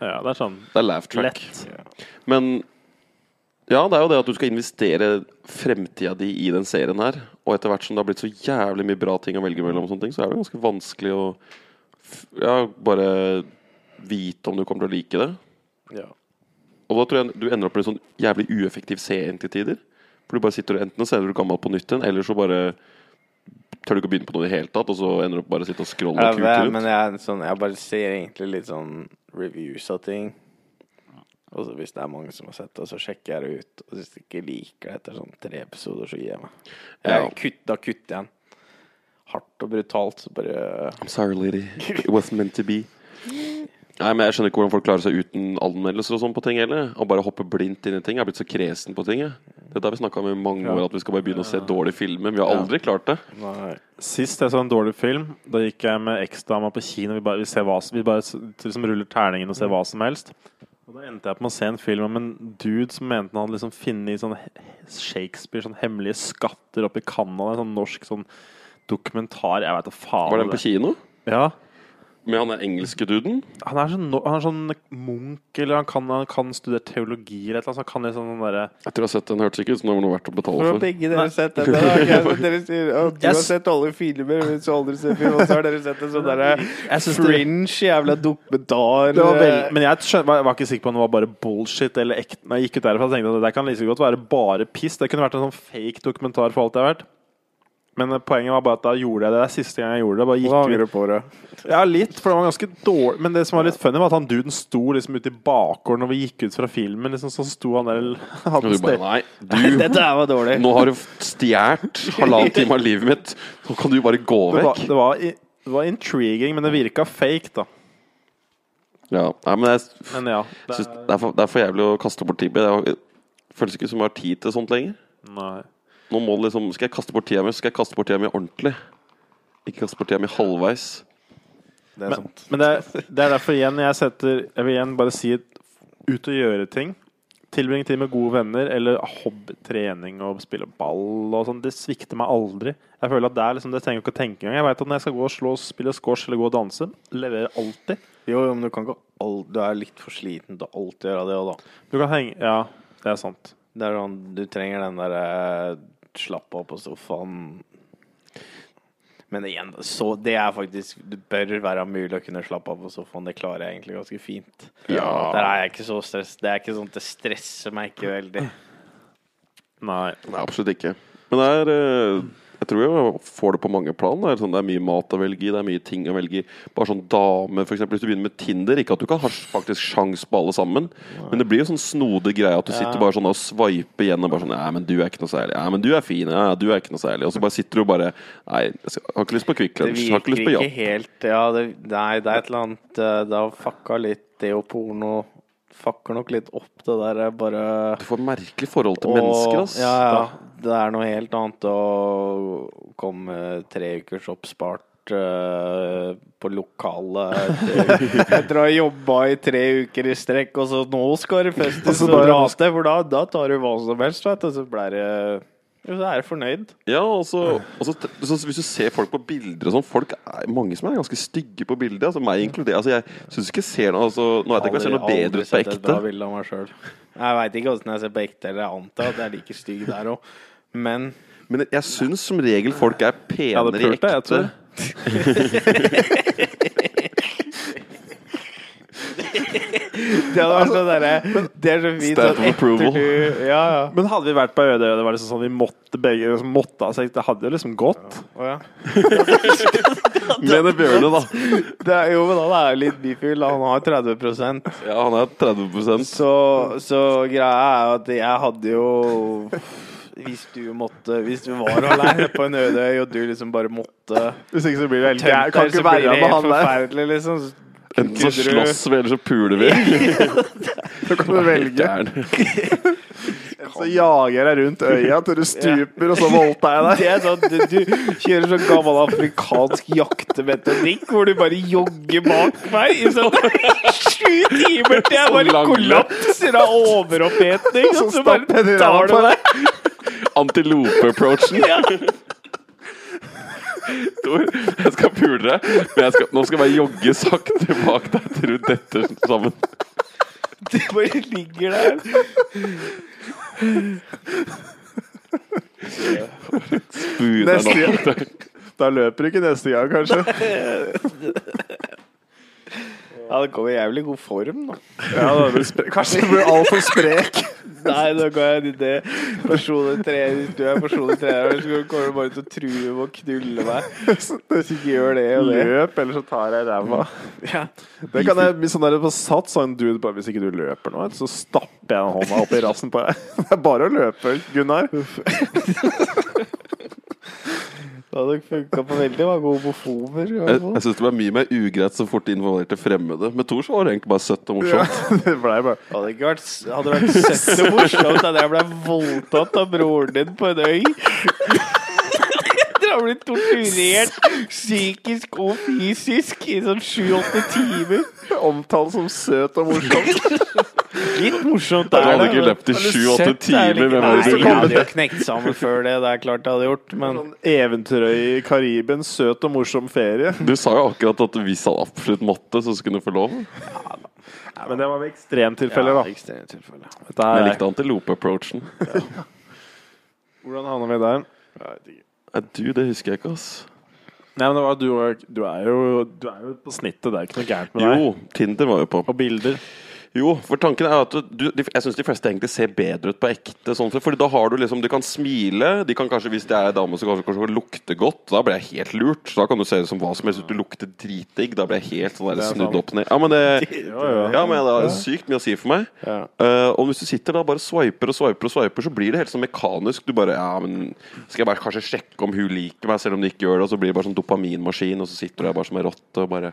Ja, det er sånn Det er laugh track. lett. Men ja, det er jo det at du skal investere fremtida di i den serien her. Og etter hvert som det har blitt så jævlig mye bra ting å velge mellom, og sånne ting, så er det ganske vanskelig å ja, bare vite om du kommer til å like det. Ja. Og da tror jeg du ender opp med en sånn jævlig ueffektiv serie til tider. For du bare sitter og enten ser er du gammel på nytt igjen, eller så bare tør du ikke å begynne på noe i det hele tatt, og så ender du opp bare å sitte og scrolle Ja, og rundt? men jeg, sånn, jeg bare ser egentlig litt sånn reviews av ting. Og så hvis det er mange som har sett det, så sjekker jeg det ut. Og hvis jeg ikke liker det etter sånn tre episoder, så gir jeg meg. Ja. Kutt, da kutter jeg den. Hardt og brutalt, så bare I'm sorry, lady. It wasn't meant to be. Nei, men Jeg skjønner ikke hvordan folk klarer seg uten anmeldelser og sånn på ting heller. Og bare hoppe blindt inn i ting. Jeg er blitt så kresen på ting. jeg. Det er der vi snakka om i mange år, at vi skal bare begynne å se dårlige filmer. Vi har Ja. aldri klart det. Nei. Sist jeg så en dårlig film, da gikk jeg med eksdama på kino. Vi bare, vi ser hva, vi bare liksom ruller terningen og ser hva som helst. Og Da endte jeg på å se en film om en dude som mente han hadde liksom funnet sånn Shakespeare, sånn hemmelige skatter oppe i Canada. En sånn norsk sånn dokumentar. Jeg veit da faen. Var den på kino? Ja. Med han der engelske duden? Han er sånn, han er sånn munk, eller han kan, han kan studere teologi eller et eller annet. Så han kan liksom sånn derre Jeg tror jeg har sett den. Hørtes ikke ut som det var noe verdt å betale for. begge dere sett den? Dere sier at du Jeg har sett alle filmer, men så aldri sett film. Og så har dere sett en sånn derre fringe jævla dokumentar. Vel, men jeg skjøn, var, var ikke sikker på om det var bare bullshit eller ekte. Når jeg gikk ut derfra, tenkte jeg at det der kan like godt være bare piss. Det kunne vært en sånn fake dokumentar for alt det har vært. Men poenget var bare at da gjorde jeg det. Det er siste gang jeg gjorde det. Bare gikk angrer på det? Ja, litt, for det var ganske dårlig. Men det som var litt funny, var at han duden sto liksom ute i bakgården når vi gikk ut fra filmen. Liksom, så sto han der hadde du bare. Nei, du Dette her var dårlig. Nå har du stjålet halvannen time av livet mitt. Nå kan du bare gå Det var, vekk. det, var, det var intriguing, men det virka fake, da. Ja, nei, men jeg Men ja. Det synes det, er for, det er for jævlig å kaste bort tid. Det er- føles ikke som jeg har tid til sånt lenger. nei. Nå må det liksom Skal jeg kaste bort tida mi, skal jeg kaste bort tida mi ordentlig. Ikke kaste bort tida mi halvveis. Det er Men, sant. men det, er, det er derfor igjen jeg setter Jeg vil igjen bare si ut og gjøre ting. Tilbringe tid med gode venner eller hobbytrening og spille ball og sånn. Det svikter meg aldri. Jeg føler at det er liksom Det trenger jeg ikke å tenke engang. Jeg vet at når jeg skal gå og slå, spille squash eller gå og danse, leverer alltid. Jo, jo, men du kan ikke all, Du er litt for sliten til å alltid gjøre det òg, da. Du kan henge Ja, det er sant. Det er sånn, du trenger den derre slappe av på sofaen. Men igjen, så det er faktisk Det bør være mulig å kunne slappe av på sofaen. Det klarer jeg egentlig ganske fint. Ja. Der er jeg ikke så stress. Det er ikke sånn at det stresser meg ikke veldig. Nei. Nei, absolutt ikke. Men det er eh, Jeg tror jeg får det på mange plan. Det er, sånn, det er mye mat å velge i, det er mye ting å velge i. Bare sånn dame, eksempel, Hvis du begynner med Tinder Ikke at du kan ha faktisk sjans på alle sammen, men det blir jo sånn snodig greie at du sitter bare sånn og sveiper igjen og bare sånn Ja, men du er ikke noe særlig. Ja, men du er fin. Ja, du er ikke noe særlig. Og så bare sitter du og bare Nei, jeg har ikke lyst på Kvikk Lunsj. Har ikke lyst på ikke helt Ja, det, nei, det er et eller annet eh, Det har fucka litt det og porno. Fucker nok litt opp det der bare Du får merkelig forhold til Og- mennesker, ass. Ja, ja. Det er noe helt annet å komme tre ukers oppspart eh, på lokalet etter å ha jobba i tre uker i strekk, og så nå skal det festes Og så og bare- for da, da tar du hva som helst, vet du. Så blir det jo, så er jeg fornøyd. Ja, og så, Hvis du ser folk på bilder og sånn Folk er mange som er ganske stygge på bilder. Altså meg inkludert. Altså, jeg syns ikke jeg ser noe altså, Nå vet jeg ikke om jeg ser noe bedre ut på sett et bra ekte. bilde av meg selv. Jeg veit ikke åssen jeg ser på ekte, eller jeg antar at jeg er like stygg der òg. Men Men jeg syns som regel folk er Jeg hadde penere i pult det, jeg ekte. tror. det hadde vært sånn derre Det er så fint Stamp of approval. du Ja, ja. Men hadde vi vært på Ødøy, og det var liksom sånn vi måtte begge liksom, måtte ha sex, det hadde jo liksom gått. Ja. Mener Bjørne, da. Det er, jo, men han er litt bifil. Han har 30% Ja, han er 30% Så, så greia er jo at jeg hadde jo hvis du måtte Hvis du var alene på en øde øy, og du liksom bare måtte Hvis ikke så blir det helt tømt. Kan så ikke være med han der. forferdelig, liksom. Enten så slåss vi, eller så puler vi. Så kan du velge. Så jager jeg rundt øya til du stuper, og så voldtar jeg deg. Det er sånn, du, du kjører sånn gammel afrikansk jaktemetodikk hvor du bare jogger bak meg i sånn sju timer til jeg bare kollapser av overoppheting. Så Og så bare tar du deg. Antilope-approachen. Tor, jeg skal pule deg, men jeg skal, nå skal jeg bare jogge sakte bak deg til du detter sammen. Du bare ligger der. Neste gang. Da løper du ikke neste gang, kanskje. Ja, det kommer i jævlig god form, da. Ja, da blir spre Kanskje du blir altfor sprek. Nei, nå går jeg inn i det. Personlig trener, du er personlig trener, så kommer du bare til å true med å knulle meg. Hvis du ikke gjør det og det. Løp, eller så tar jeg ræva. Ja. Det kan jeg, hvis sånn der på sats, sa en dude bare Hvis ikke du løper nå, så stapper jeg hånda opp i rassen på deg. Det er bare å løpe, Gunnar. Det hadde funka på veldig mange homofober. Jeg, fall. jeg syns det ble mye mer ugreit så fort de involverte fremmede. Med Thor så var det egentlig bare søtt og Ja, morsomt. det ble bare hadde ikke vært, hadde vært søtt og morsomt at jeg ble voldtatt av broren din på en øy. Har blitt torturert psykisk og fysisk i sånn sju-åtte timer. omtalt som søt og morsom. Litt morsomt Du er hadde ikke løpt i sju-åtte er det timer. er det Nei, jeg hadde jo knekt sammen før det. Det er klart jeg hadde gjort, men Sånn Eventyrøy i Karibien, søt og morsom ferie. Du sa jo akkurat at hvis han absolutt måtte, så skulle du få lov. Ja, men det var ved ekstremtilfeller, da. ekstremt tilfelle. Dette Men jeg er, likte antilope-approachen. hvordan havna vi der? Nei, Du, det husker jeg ikke, ass. Nei, men det var, du, du, er jo, du er jo på snittet. Det er ikke noe gærent med deg. Jo, Tinder var jo på. Og bilder. Jo, for tanken er at du, jeg syns de fleste egentlig ser bedre ut på ekte. Sånn, Fordi da har du liksom De kan smile. De kan kanskje, Hvis det er dame så kanskje, kanskje lukter godt, da blir jeg helt lurt. Så Da kan du se ut som hva som helst. Du lukter dritdigg, da blir jeg helt sånn Det snudd opp ned. Ja, men det, ja, men det er sykt mye å si for meg. Eh, og hvis du sitter da bare swiper og swiper, og swiper så blir det helt sånn mekanisk. Du bare Ja, men skal jeg bare kanskje sjekke om hun liker meg, selv om du ikke gjør det? Og så blir det bare sånn dopaminmaskin, og så sitter du der bare som ei rotte og bare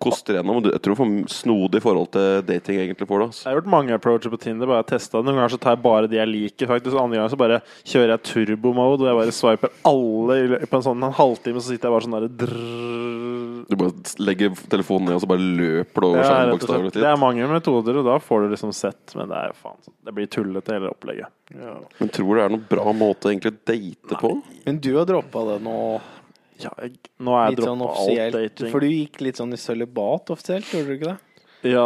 koster gjennom. Og Jeg tror får snodig forhold til dating egentlig får det. jeg Altså. har gjort mange approacher på Tinder. Bare testa Noen ganger så tar jeg bare de jeg liker. faktisk Andre ganger så bare kjører jeg turbo-mode, hvor jeg bare swiper alle på en sånn en halvtime. Så sitter jeg bare sånn derre. Du bare legger telefonen ned, og så bare løper du over Ja, skjermen. Bokstavelig talt. Det er mange metoder, og da får du liksom sett. Men det er jo faen Det blir tullete, hele opplegget. Men tror du det er noen bra måte å date date på? Men du har droppa det nå Ja, jeg, nå er jeg droppa sånn alt dating. For du gikk litt sånn i sølibat offisielt, gjorde du ikke det? Ja,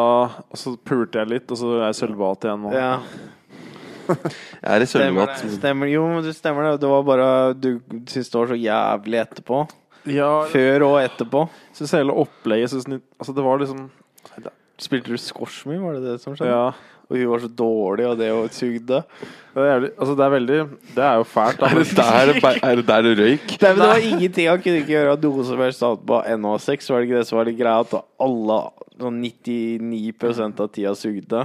og så pulte jeg litt, og så er jeg sølvbat igjen nå. Ja. Jeg er i Stemmer det. Stemmer. Jo, men det stemmer det. Det var bare Du syntes det var så jævlig etterpå. Ja, Før og etterpå. syns hele opplegget synes, Altså, det var liksom Spilte du squash mye, var det det som skjedde? Ja. Og hun var så dårlig, og det og sugde. Det er, jævlig, altså det er veldig Det er jo fælt. Da, Er det der, er det der du røyk? Nei, men det var ingenting han kunne ikke gjøre noe som helst annet på NH6. Var det ikke det som var litt greia? At alle, sånn 99% av tida sugde.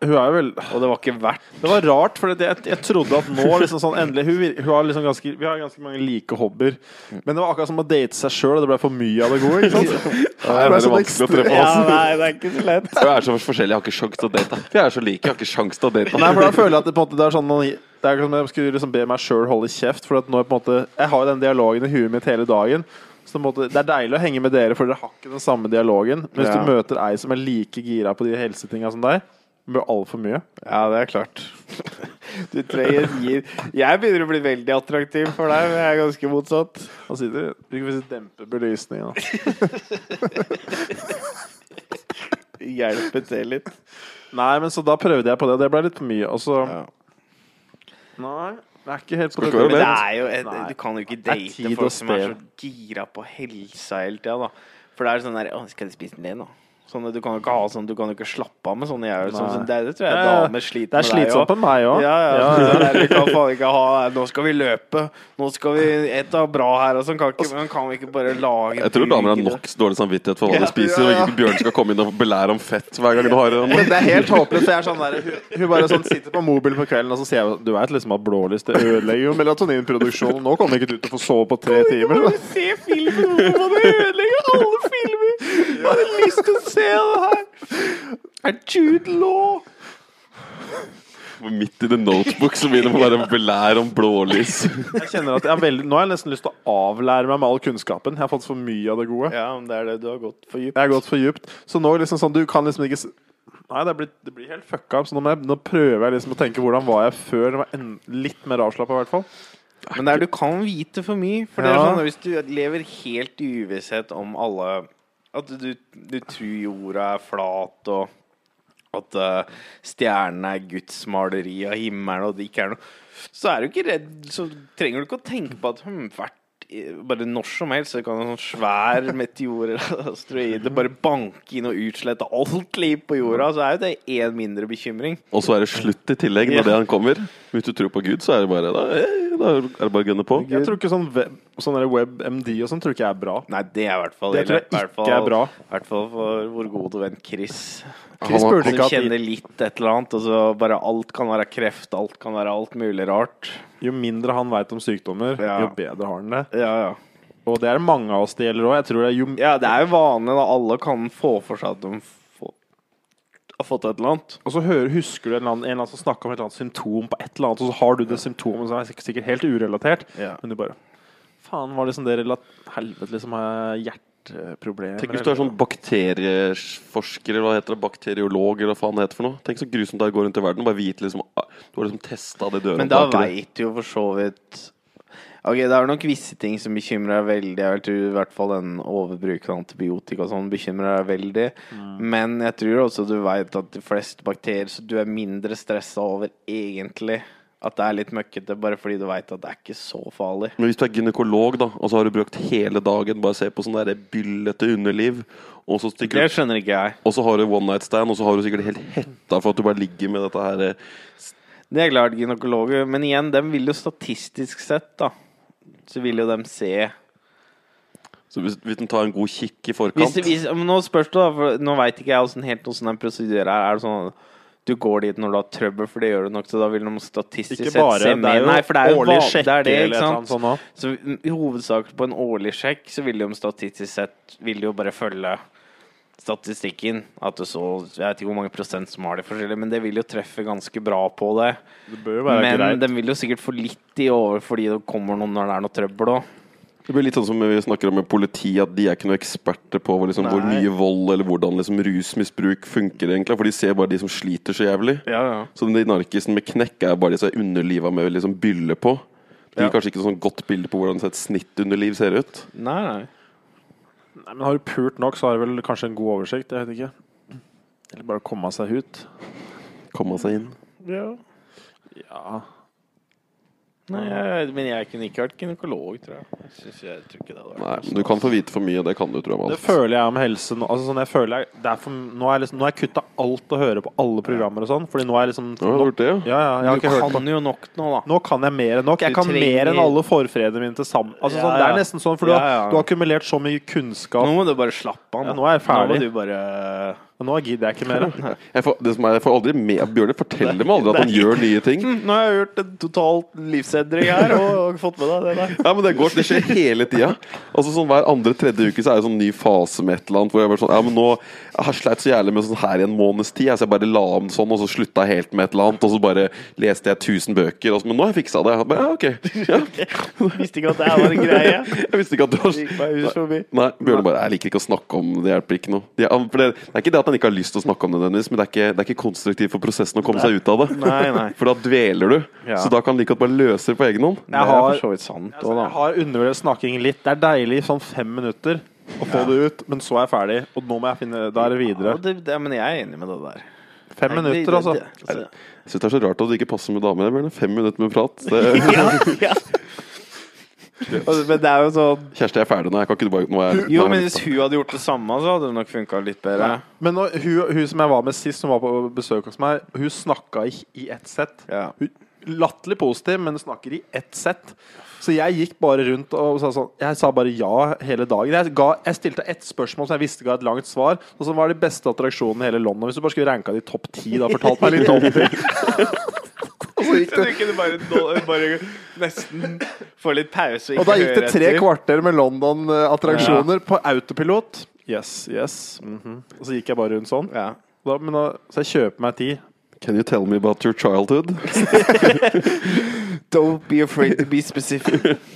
Hun er jo vel Og det var ikke verdt Det var rart, for jeg, jeg trodde at nå liksom sånn endelig Hun, hun har liksom ganske, Vi har ganske mange like hobbyer. Men det var akkurat som å date seg sjøl, og det ble for mye av det gode. Ikke sant? Det er sånn vanskelig å treffe Ja, nei, det er ikke så lett. Vi er så forskjellige, jeg har ikke sjans til å date. Vi er så like, jeg har ikke sjans til å date. Nei, for da føler jeg at det, på en måte, det er sånn Det er som jeg skulle liksom be meg sjøl holde kjeft. For at nå er på en måte Jeg har jo den dialogen i huet mitt hele dagen. Så på en måte, Det er deilig å henge med dere, for dere har ikke den samme dialogen. Men hvis Ja. du møter ei som er like gira på de helsetinga som deg, det blir altfor mye. Ja, det er klart. Du trenger Jeg begynner å bli veldig attraktiv for deg, men jeg er ganske motsatt. Han sitter Du kan dempe belysninga. Hjelpe til litt. Nei, men så da prøvde jeg på det. Det ble litt for mye. Og så Ja. Nei, det er ikke helt på det. Men det er jo et, Du kan jo ikke date folk som er så gira på helsa hele tida, da. For det er sånn der Å, skal du spise den, nå? Sånn, du kan jo ikke ha sånn Du kan jo ikke slappe av med sånne jeg, sånn, sånn, det, det tror jeg Ja, ja. damer sliter Det er med slitsomt med meg òg. Ja, ja. Er, vi kan faen ikke ha Nå skal vi løpe. Nå skal vi Et av bra her, og sånn. Kan, ikke, men kan vi ikke bare lage Jeg tror damer har nok dårlig samvittighet for hva de spiser, ja, ja. og ikke Bjørn skal komme inn og belære om fett hver gang du har en. Men det er helt håpløst. for jeg er sånn der, hun, hun bare sånn sitter på mobilen på kvelden, og så sier jeg Du vet liksom at blålys det ødelegger jo melatoninproduksjonen. Nå kommer ikke du til å få sove på tre timer. Se filmen! det må ødelegge alle filmer? Hadde lyst til å se det her. Er Jude Law Midt i the notebook så begynner man bare å belære om blålys. Jeg kjenner at jeg er veldig, Nå har jeg nesten lyst til å avlære meg med all kunnskapen. Jeg har fått for mye av det gode. Ja, men det er det du har gått for djupt. Jeg har gått for djupt. Så nå liksom sånn, du kan liksom ikke Nei, det blir, det blir helt fucka opp. Så nå, må jeg, nå prøver jeg liksom å tenke hvordan var jeg før. Det var en, litt mer avslappa, i hvert fall. Men det er, du kan vite for mye. For det er sånn, Hvis du lever helt i uvisshet om alle At du, du tror jorda er flat, og at uh, stjernene er Guds maleri av himmelen, og det ikke er noe Så er du ikke redd Så trenger du ikke å tenke på at hm, hvert bare når som helst så kan en sånn svær meteor eller asteroide bare banke inn og utslette alt liv på jorda. Så er jo det én mindre bekymring. Og så er det slutt i tillegg når Ja. det han kommer. Hvis du tror på Gud, så er det bare Da, eh, da er det bare å gunne på. Jeg tror ikke sånn, web, sånn WebMD og sånn tror ikke jeg er bra. Nei, det er i hvert fall Det tror jeg i hvert ikke er bra. I hvert fall for vår gode venn Chris. Chris Han var- burde ikke at kjenner litt et eller annet, og så bare alt kan være kreft, alt kan være alt mulig rart. Jo mindre han veit om sykdommer, Ja. jo bedre har han det. Ja, ja. Og det er mange av oss det gjelder òg. Ja, det er jo vanlig, da. Alle kan få for seg at de har fått et eller annet. Og så hører, husker du en eller annen, en eller annen som snakker om et eller annet symptom på et eller annet, og så har du det symptomet som er sikkert helt urelatert, Ja. men du bare Faen, var det liksom det relat... Helvete, liksom har jeg hjerteproblemer Tenk hvis du er sånn bakterieforsker, eller hva heter det, bakteriolog, eller hva faen det heter for noe. Tenk så grusomt det er å gå rundt i verden og bare vite liksom ah, Du har liksom testa det Men da veit du jo for så vidt Ok, Det er nok visse ting som bekymrer deg veldig. Jeg tror i hvert fall den overbruken av antibiotika og sånn bekymrer deg veldig. Men jeg tror også du veit at de fleste bakterier Så du er mindre stressa over egentlig at det er litt møkkete, bare fordi du veit at det er ikke så farlig. Men hvis du er gynekolog, da, og så har du brukt hele dagen bare se på sånn der byllete underliv, og så, stikker Det skjønner ikke jeg. og så har du one night stand, og så har du sikkert helt hetta for at du bare ligger med dette her eh, Det er klart, gynekologer. Men igjen, dem vil jo statistisk sett, da Så vil jo dem se Så hvis, hvis den tar en god kikk i forkant hvis, men nå spørs det, da. For nå veit ikke jeg hvordan, helt åssen den prosedyren er. Er det sånn du går dit når du har trøbbel, for det gjør du nok, så da vil de statistisk sett se Det mer er jo Nei, for det er jo årlig sjekk det er det, ikke sant? Sånn. Så i hovedsak på en årlig sjekk så vil de statistisk sett Vil de jo bare følge statistikken. At du så Jeg vet ikke hvor mange prosent som har det forskjellig, men det vil jo treffe ganske bra på det. Det bør jo være Men greit. den vil jo sikkert få litt i over fordi det kommer noen når det er noe trøbbel òg. Det blir litt sånn som vi snakker om med politiet, at de er ikke noen eksperter på liksom, hvor mye vold eller hvordan liksom, rusmisbruk funker, egentlig. For de ser bare de som sliter så jævlig. Ja, ja. Så de narkisen med knekk er bare de som er underliva med liksom bylle på. Det gir Ja. kanskje ikke sånn godt bilde på hvordan et snittunderliv ser ut. Nei, nei. Nei, men har du pult nok, så har du vel kanskje en god oversikt. Jeg vet ikke. Eller bare komme seg ut. Komme seg inn. Ja. ja. Nei, jeg, men jeg kunne ikke vært gynekolog, tror jeg. Synes jeg tror ikke det hadde vært Nei, men du kan få vite for mye, det kan du, tror jeg. med Det føler jeg om helse nå. Altså, sånn, jeg føler jeg, det er for, nå har jeg, liksom, nå har jeg kutta alt å høre på alle programmer og sånn. Fordi nå er jeg liksom Ja, har du gjort det, ja? Ja, ja, jeg har Du ikke hørt på kan jo nok nå, da. Nå kan jeg mer enn nok. Jeg Du kan mer enn alle forfedrene mine til sammen. Altså, Ja, sånn, det er ja. nesten sånn, for du, Ja, har, ja. du har akkumulert så mye kunnskap. Nå må du bare slappe av. Ja, nå er jeg ferdig. Nå må du bare Og nå gidder jeg ikke mer. Jeg får, det som er, jeg får aldri med Bjørne forteller meg aldri at han gjør nye ting. Nå har jeg gjort en totalt livsendring her og, og fått med deg det der. Ja, men Det går, det skjer hele tida. Altså, sånn, hver andre-tredje uke så er det sånn ny fase med et eller annet. Hvor jeg bare sånn, ja, men nå har sleit så jævlig med sånn her i en måneds tid. Så jeg bare la om sånn, og så slutta jeg helt med et eller annet. Og så bare leste jeg 1000 bøker. Og så, men nå har jeg fiksa det. Jeg bare, ja, ok. Ja. Visste ikke at det her var en greie. Jeg visste ikke at det var. Nei, Bjørne bare Jeg liker ikke å snakke om det. Det hjelper ikke noe. De, han- for det, det er ikke det at han ikke har lyst til å snakke om det, men det er ikke, det er ikke konstruktivt for prosessen å komme seg ut av det. Nei, nei. For da dveler du. Ja. Så da kan han like godt bare løse det på egen hånd. Jeg er har- Altså, jeg har undervurdert snakking litt. Det er deilig sånn fem minutter å få det ut, men så er jeg ferdig. Og nå må jeg finne Da er det videre. Ja, det, det, men jeg er enig med det der. Fem Nei, minutter, det- altså. det- altså. Jeg syns det er så rart at det ikke passer med damer. Bjørne. Fem minutter med prat. Det, ja, ja. Men det er jo sånn Kjersti, jeg er ferdig nå. Jeg kan ikke du bare nå er, Jo, men hvis hun hadde gjort det samme, så hadde det nok funka litt bedre. Men nå, hun, hun som jeg var med sist, som var på besøk hos meg, hun snakka i, i ett sett. Ja. Hun- Latterlig positiv, men snakker i ett sett. Så jeg gikk bare rundt og sa sånn Jeg sa bare ja hele dagen. Jeg, ga, jeg stilte ett spørsmål som jeg visste ga et langt svar, og som var de beste attraksjonene i hele London. Hvis du bare skulle ranka de topp ti, da fortalte meg litt om det. så gikk Så du bare, bare nesten få litt pause Og da gikk det tre kvarter med London-attraksjoner på autopilot. Yes, yes. mhm. Og så gikk jeg bare rundt sånn. Ja. Da, men da, så jeg kjøper meg tid. Can you tell me about your childhood? Don't be afraid to be specific.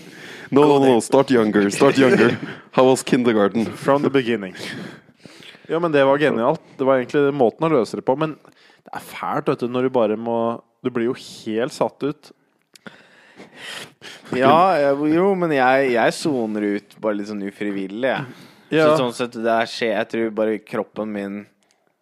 No, no, no, start younger. Start younger. How was kindergarten? From the beginning. Ja, men det var genialt. Det var egentlig måten å løse det på. Men det er fælt, vet du, når du bare må Du blir jo helt satt ut. Ja, jo, men jeg, jeg soner ut bare litt sånn ufrivillig, jeg. Ja. Så sånn sett, det skjer Jeg tror bare kroppen min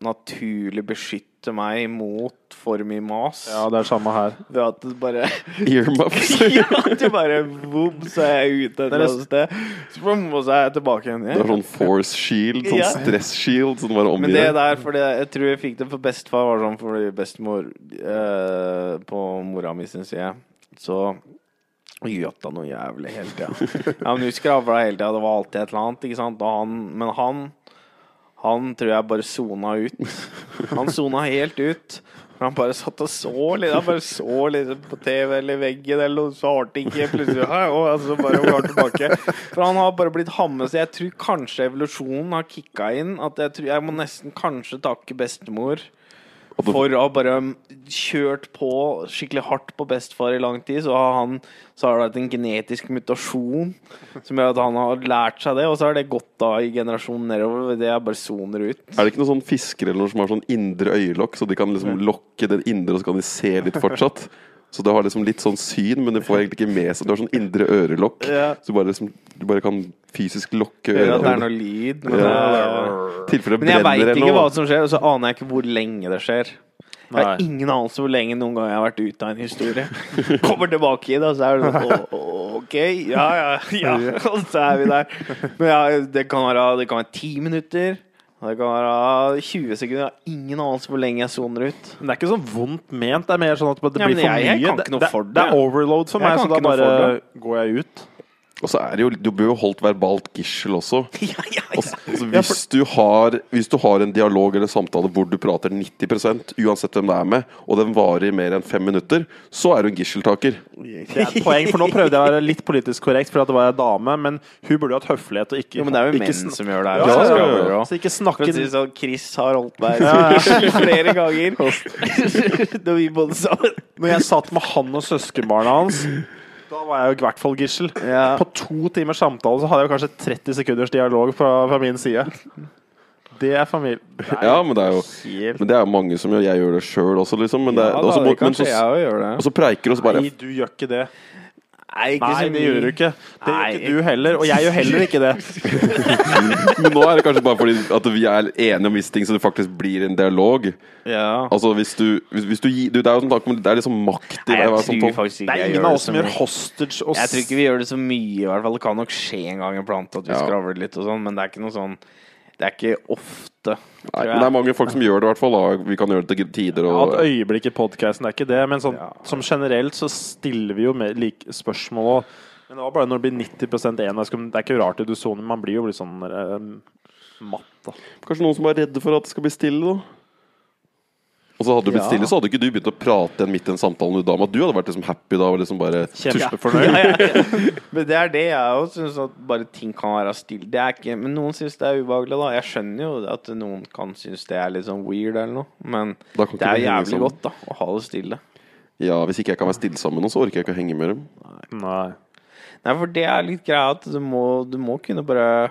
naturlig beskytte meg mot for mye mas. Ja, det er samme her. Ved at det bare Earmuffs. Ja, du bare boom, så er jeg ute et eller annet sted. Så boom, og så er jeg tilbake igjen. Det er sånn force shield, sånn Ja. stress shield som bare Men det der, for jeg tror jeg fikk det for bestefar, var sånn fordi bestemor eh, på mora mi sin side Så gjøta noe jævlig hele tida. Ja, men hun skravla hele tida, det var alltid et eller annet, ikke sant. Han, men han han tror jeg bare sona ut. Han sona helt ut. Han bare satt og så litt Han bare så litt på TV eller veggen eller noe, svarte ikke. Plutselig Og altså bare var tilbake. For han har bare blitt hammet. Så jeg tror kanskje evolusjonen har kicka inn. At jeg tror jeg må nesten kanskje takke bestemor for å ha bare kjørt på skikkelig hardt på bestefar i lang tid. Så har han Så har det vært en genetisk mutasjon som gjør at han har lært seg det, og så har det gått da i generasjonen nedover. Det er bare soner ut. Er det ikke noen sånn fiskere eller noe som har sånn indre øyelokk, så de kan liksom lokke den indre, og så kan de se litt fortsatt? Så du har liksom litt sånn syn, men du får egentlig ikke med seg Du har sånn indre ørelokk. Ja. Så du bare, liksom, du bare kan fysisk lokke Hører Ja, det er noe lyd. Men, Ja. tilfelle det men jeg veit ikke hva som skjer, og så aner jeg ikke hvor lenge det skjer. Jeg har ingen anelse hvor lenge noen gang jeg har vært ute av en historie. Kommer tilbake i det, og så er det sånn «Å, å, OK, ja, ja, ja. Og så er vi der. Men ja, det kan være, det kan være ti minutter. Det kan være 20 sekunder. Jeg har ingen anelse hvor lenge jeg soner ut. Men det er ikke sånn vondt ment. Det er mer sånn at det Ja, blir for mye. jeg kan ikke noe det, for det det. er overload for Jeg meg, så da bare går jeg ut. Og så er det jo Du bør jo holdt verbalt gissel også. Ja, ja, ja. s- altså, hvis, du har, hvis du har en dialog eller samtale hvor du prater 90% uansett hvem det er med, og den varer i mer enn fem minutter, så er du en gisseltaker. Det er et poeng, for nå prøvde jeg å være litt politisk korrekt for at det var en dame, men hun burde jo hatt høflighet og ikke Jo, men det er jo menn som gjør det her. Ja, ja, ja, ja. Så ikke snakke si sånn, Chris har holdt meg Ja, ja. flere ganger. Da vi bodde sammen. Når jeg satt med han og søskenbarna hans, da var jeg jo i hvert fall gissel. Ja. På to timers samtale så hadde jeg jo kanskje 30 sekunders dialog fra, fra min side. Det er familie. Ja, men det er jo helt Men det er mange som gjør Jeg gjør det sjøl også, liksom. Men det, Ja, da, også, det men så, jeg gjør det. og så preiker og så bare Nei, du gjør ikke det. Nei, ikke Nei, det gjør du ikke. Det gjør ikke du heller. Og jeg gjør heller ikke det. Men nå er det kanskje bare fordi at vi er enige om visse ting, så det faktisk blir en dialog. Ja. Altså hvis du, hvis, hvis du gir du, Det er jo sånn Det er liksom makt i det. jeg å være sånn tror faktisk Det er jeg ingen gjør av oss som gjør mye. hostage og Jeg tror ikke vi gjør det så mye, i hvert fall. Det kan nok skje en gang iblant at vi Ja. skravler litt og sånn, men det er ikke noe sånn Det er ikke ofte. Nei, men det er mange folk som gjør det, i hvert fall. Da. Vi kan gjøre det til tider. Ja, et øyeblikk i podkasten er ikke det, men sånn, Ja. som generelt så stiller vi jo med like spørsmål og Men det var bare når det blir 90% én. Det er ikke rart i du soner, man blir jo litt sånn uh, matt, da. Kanskje noen som er redde for at det skal bli stille, da. Og så hadde du blitt Ja. stille, så hadde ikke du begynt å prate igjen midt i en samtale med dama. Du hadde vært liksom happy da og liksom bare Kjempefornøyd. Ja, ja, ja. Men det er det jeg òg syns, at bare ting kan være stille. Det er ikke, men noen syns det er ubehagelig, da. Jeg skjønner jo at noen kan synes det er litt sånn weird eller noe, men det er jævlig sammen. godt, da, å ha det stille. Ja, hvis ikke jeg kan være stille sammen med noen, så orker jeg ikke å henge med dem. Nei. Nei, for det er litt greia at du må, du må kunne bare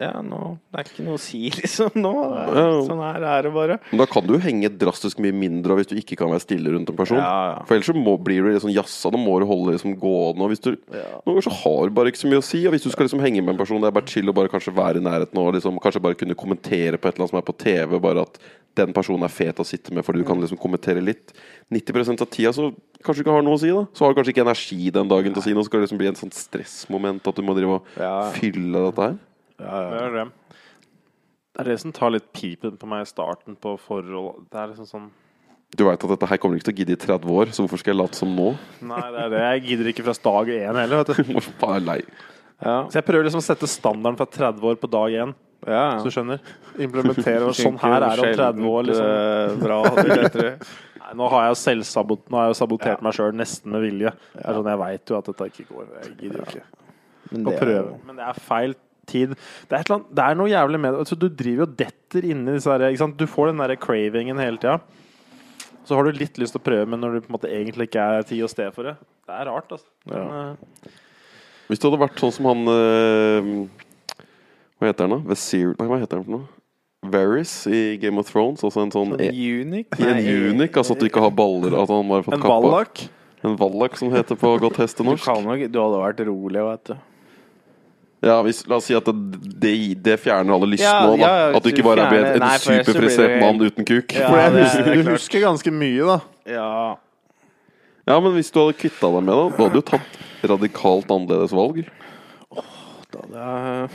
Ja, nå Det er ikke noe å si, liksom. Nå, Ja. sånn her er det bare. Men da kan du henge drastisk mye mindre hvis du ikke kan være stille rundt en person. Ja. For ellers så må, blir du sånn jazza. Da må du holde liksom gående. Og hvis du, Noen ganger så har du bare ikke så mye å si. Og hvis du skal liksom henge med en person, det er bare chill å bare kanskje være i nærheten og liksom, kanskje bare kunne kommentere på et eller annet som er på TV, bare at den personen er fet å sitte med fordi du kan liksom kommentere litt. 90% av tida så kanskje du ikke har noe å si, da. Så har du kanskje ikke energi den dagen til å si noe. Så skal det liksom bli en sånn stressmoment at du må drive og fylle dette her. Det er det. Det er det som tar litt pipen på meg i starten på forhold. Det er liksom sånn Du veit at dette her kommer du ikke til å gidde i 30 år, så hvorfor skal jeg late som nå? Nei, det er det. Jeg gidder ikke fra dag én heller, vet du. Hvorfor faen er lei? Ja. Så jeg prøver liksom å sette standarden fra 30 år på dag én, ja. så du skjønner. Implementere og sånn her er det om 30 år, liksom. eh, Bra. Nei, nå har jeg jo selvsabot Nå har jeg jo sabotert meg sjøl nesten med vilje. Ja. sånn, Jeg veit jo at dette ikke går. Jeg gidder jo ikke Men å det er prøve. Men det er feil tid. Det er, annet, det er noe jævlig med det. Altså, du driver og detter inni disse her? Du får den der cravingen hele tida. Så har du litt lyst til å prøve, men når du på en måte egentlig ikke er tid og sted for det. Det er rart, altså. Men, ja. Hvis du hadde vært sånn som han øh, Hva heter han, da? Vesir... Nei, hva heter han for noe? Varys i Game of Thrones. Altså en sånn e Unique? en unik, altså at du ikke har baller. At han bare har fått en kappa. En vallak, som heter på godt Du, hestenorsk. kan nok, du hadde vært rolig, vet du. Ja, hvis, La oss si at det, det, det fjerner alle lyst Ja, nå, da. ja, ja, at du ikke bare bare er en superfrisert det- mann uten kuk. Ja, For jeg det er husker, du husker ganske mye, da. Ja. Ja, men hvis du hadde kvitta deg med det, da hadde du tatt radikalt annerledes valg. Da hadde jeg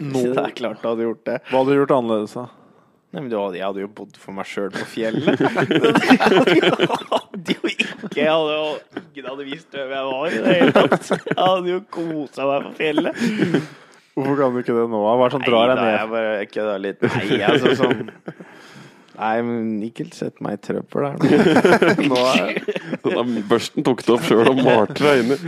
Nå. Det er klart du hadde gjort det. Hva hadde du gjort annerledes, da? Nei, men hadde, Jeg hadde jo bodd for meg sjøl på fjellet. Jeg hadde jo ikke Jeg hadde jo Ingen hadde visst hvem jeg var i det hele tatt. Jeg hadde jo kosa meg på fjellet. Hvorfor kan du ikke det nå? Hva er det som drar deg ned? Nei, da, jeg bare kødda litt. Nei, altså sånn Nei, men ikke sett meg i trøbbel her nå. nå er, børsten tok det opp sjøl og malte deg inni.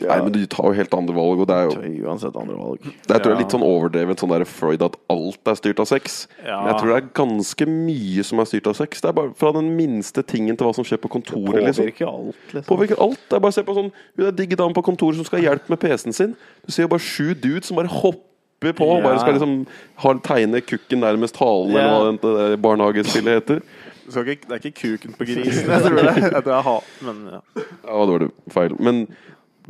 Nei, men du tar jo helt andre valg, og det er jo jeg uansett andre valg. Det er tror jeg, er litt sånn overdrevet sånn der Freud at alt er styrt av sex. Ja. Men jeg tror det er ganske mye som er styrt av sex. Det er bare fra den minste tingen til hva som skjer på kontoret. Det Påvirker liksom. alt, liksom. Påvirker alt. Det er bare å se på sånn Hun er digg dame på kontoret som skal ha hjelp med PC-en sin. Du ser jo bare sju dudes som bare hopper på og Ja. bare skal liksom ha, tegne kukken nærmest halen, Ja. eller hva det det barnehagespillet heter. Skal ikke, det er ikke kuken på grisen, jeg tror det. Jeg tror jeg har, men ja. Ja, det var det feil. Men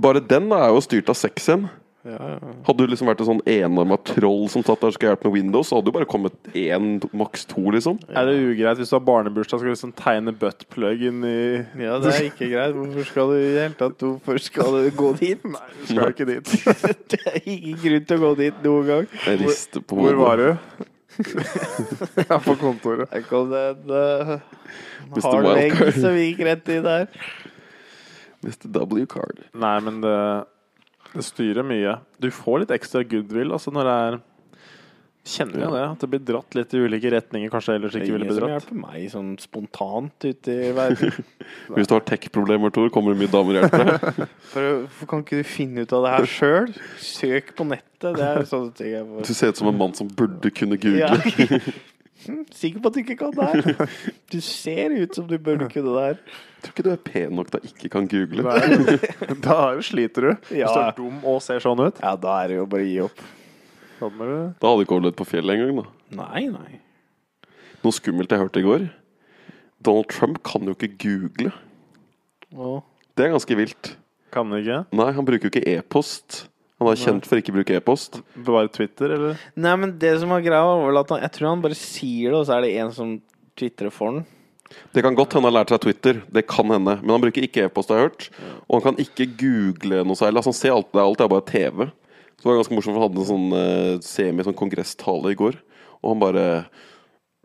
bare den er jo styrt av sex igjen. Ja, ja. Hadde du liksom vært en sånn enarma troll som satt der og skulle hjelpe med Windows, så hadde du bare kommet én, maks to, liksom. Er det ugreit hvis du har barnebursdag, skal du liksom tegne buttplug inn i ja, det er ikke greit. Hvorfor skal du i det hele tatt Hvorfor skal du gå dit? Nei, du skal ikke dit. Det er ingen grunn til å gå dit noen gang. Jeg rister på Hvor var du? Jeg er på kontoret. Her kom det en uh, hard legg som gikk rett i der. Mr. W-card. Nei, men det, det styrer mye. Du får litt ekstra goodwill altså når det er Kjenner jo det. At det blir dratt litt i ulike retninger kanskje ellers Det ikke er ville ingen blitt som dratt. hjelper meg sånn spontant ute i verden. Hvis du har tech-problemer, Tor, kommer det mye damer og hjelper deg. Hvorfor kan ikke du finne ut av det her sjøl? Søk på nettet. Det er sånne ting jeg Du ser ut som en mann som burde kunne ja. Hm, Sikker på at du ikke kan det her? Du ser ut som du bør kunne det her. Tror ikke du er pen nok til å ikke kan google. Nei, da sliter du. Hvis du er dum og ser sånn ut. Ja, da er det jo bare å gi opp. Da hadde du ikke overlevd på fjellet engang. da. Nei, nei. Noe skummelt jeg hørte i går. Donald Trump kan jo ikke google. Å, Det er ganske vilt. Kan du ikke? Nei, han bruker jo ikke e-post. Han er kjent for ikke å bruke e-post. Bevare Twitter, eller? Nei, men det som var greia, var vel at han, jeg tror han bare sier det, og så er det en som twitrer for han. Det kan godt hende han har lært seg Twitter. Det kan hende. Men han bruker ikke e-post, har jeg hørt. Og han kan ikke google noe særlig. Altså, han ser alt, det er alt det er bare TV. Så det var ganske morsomt, for han hadde en sånn uh, semi sånn kongresstale i går. Og han bare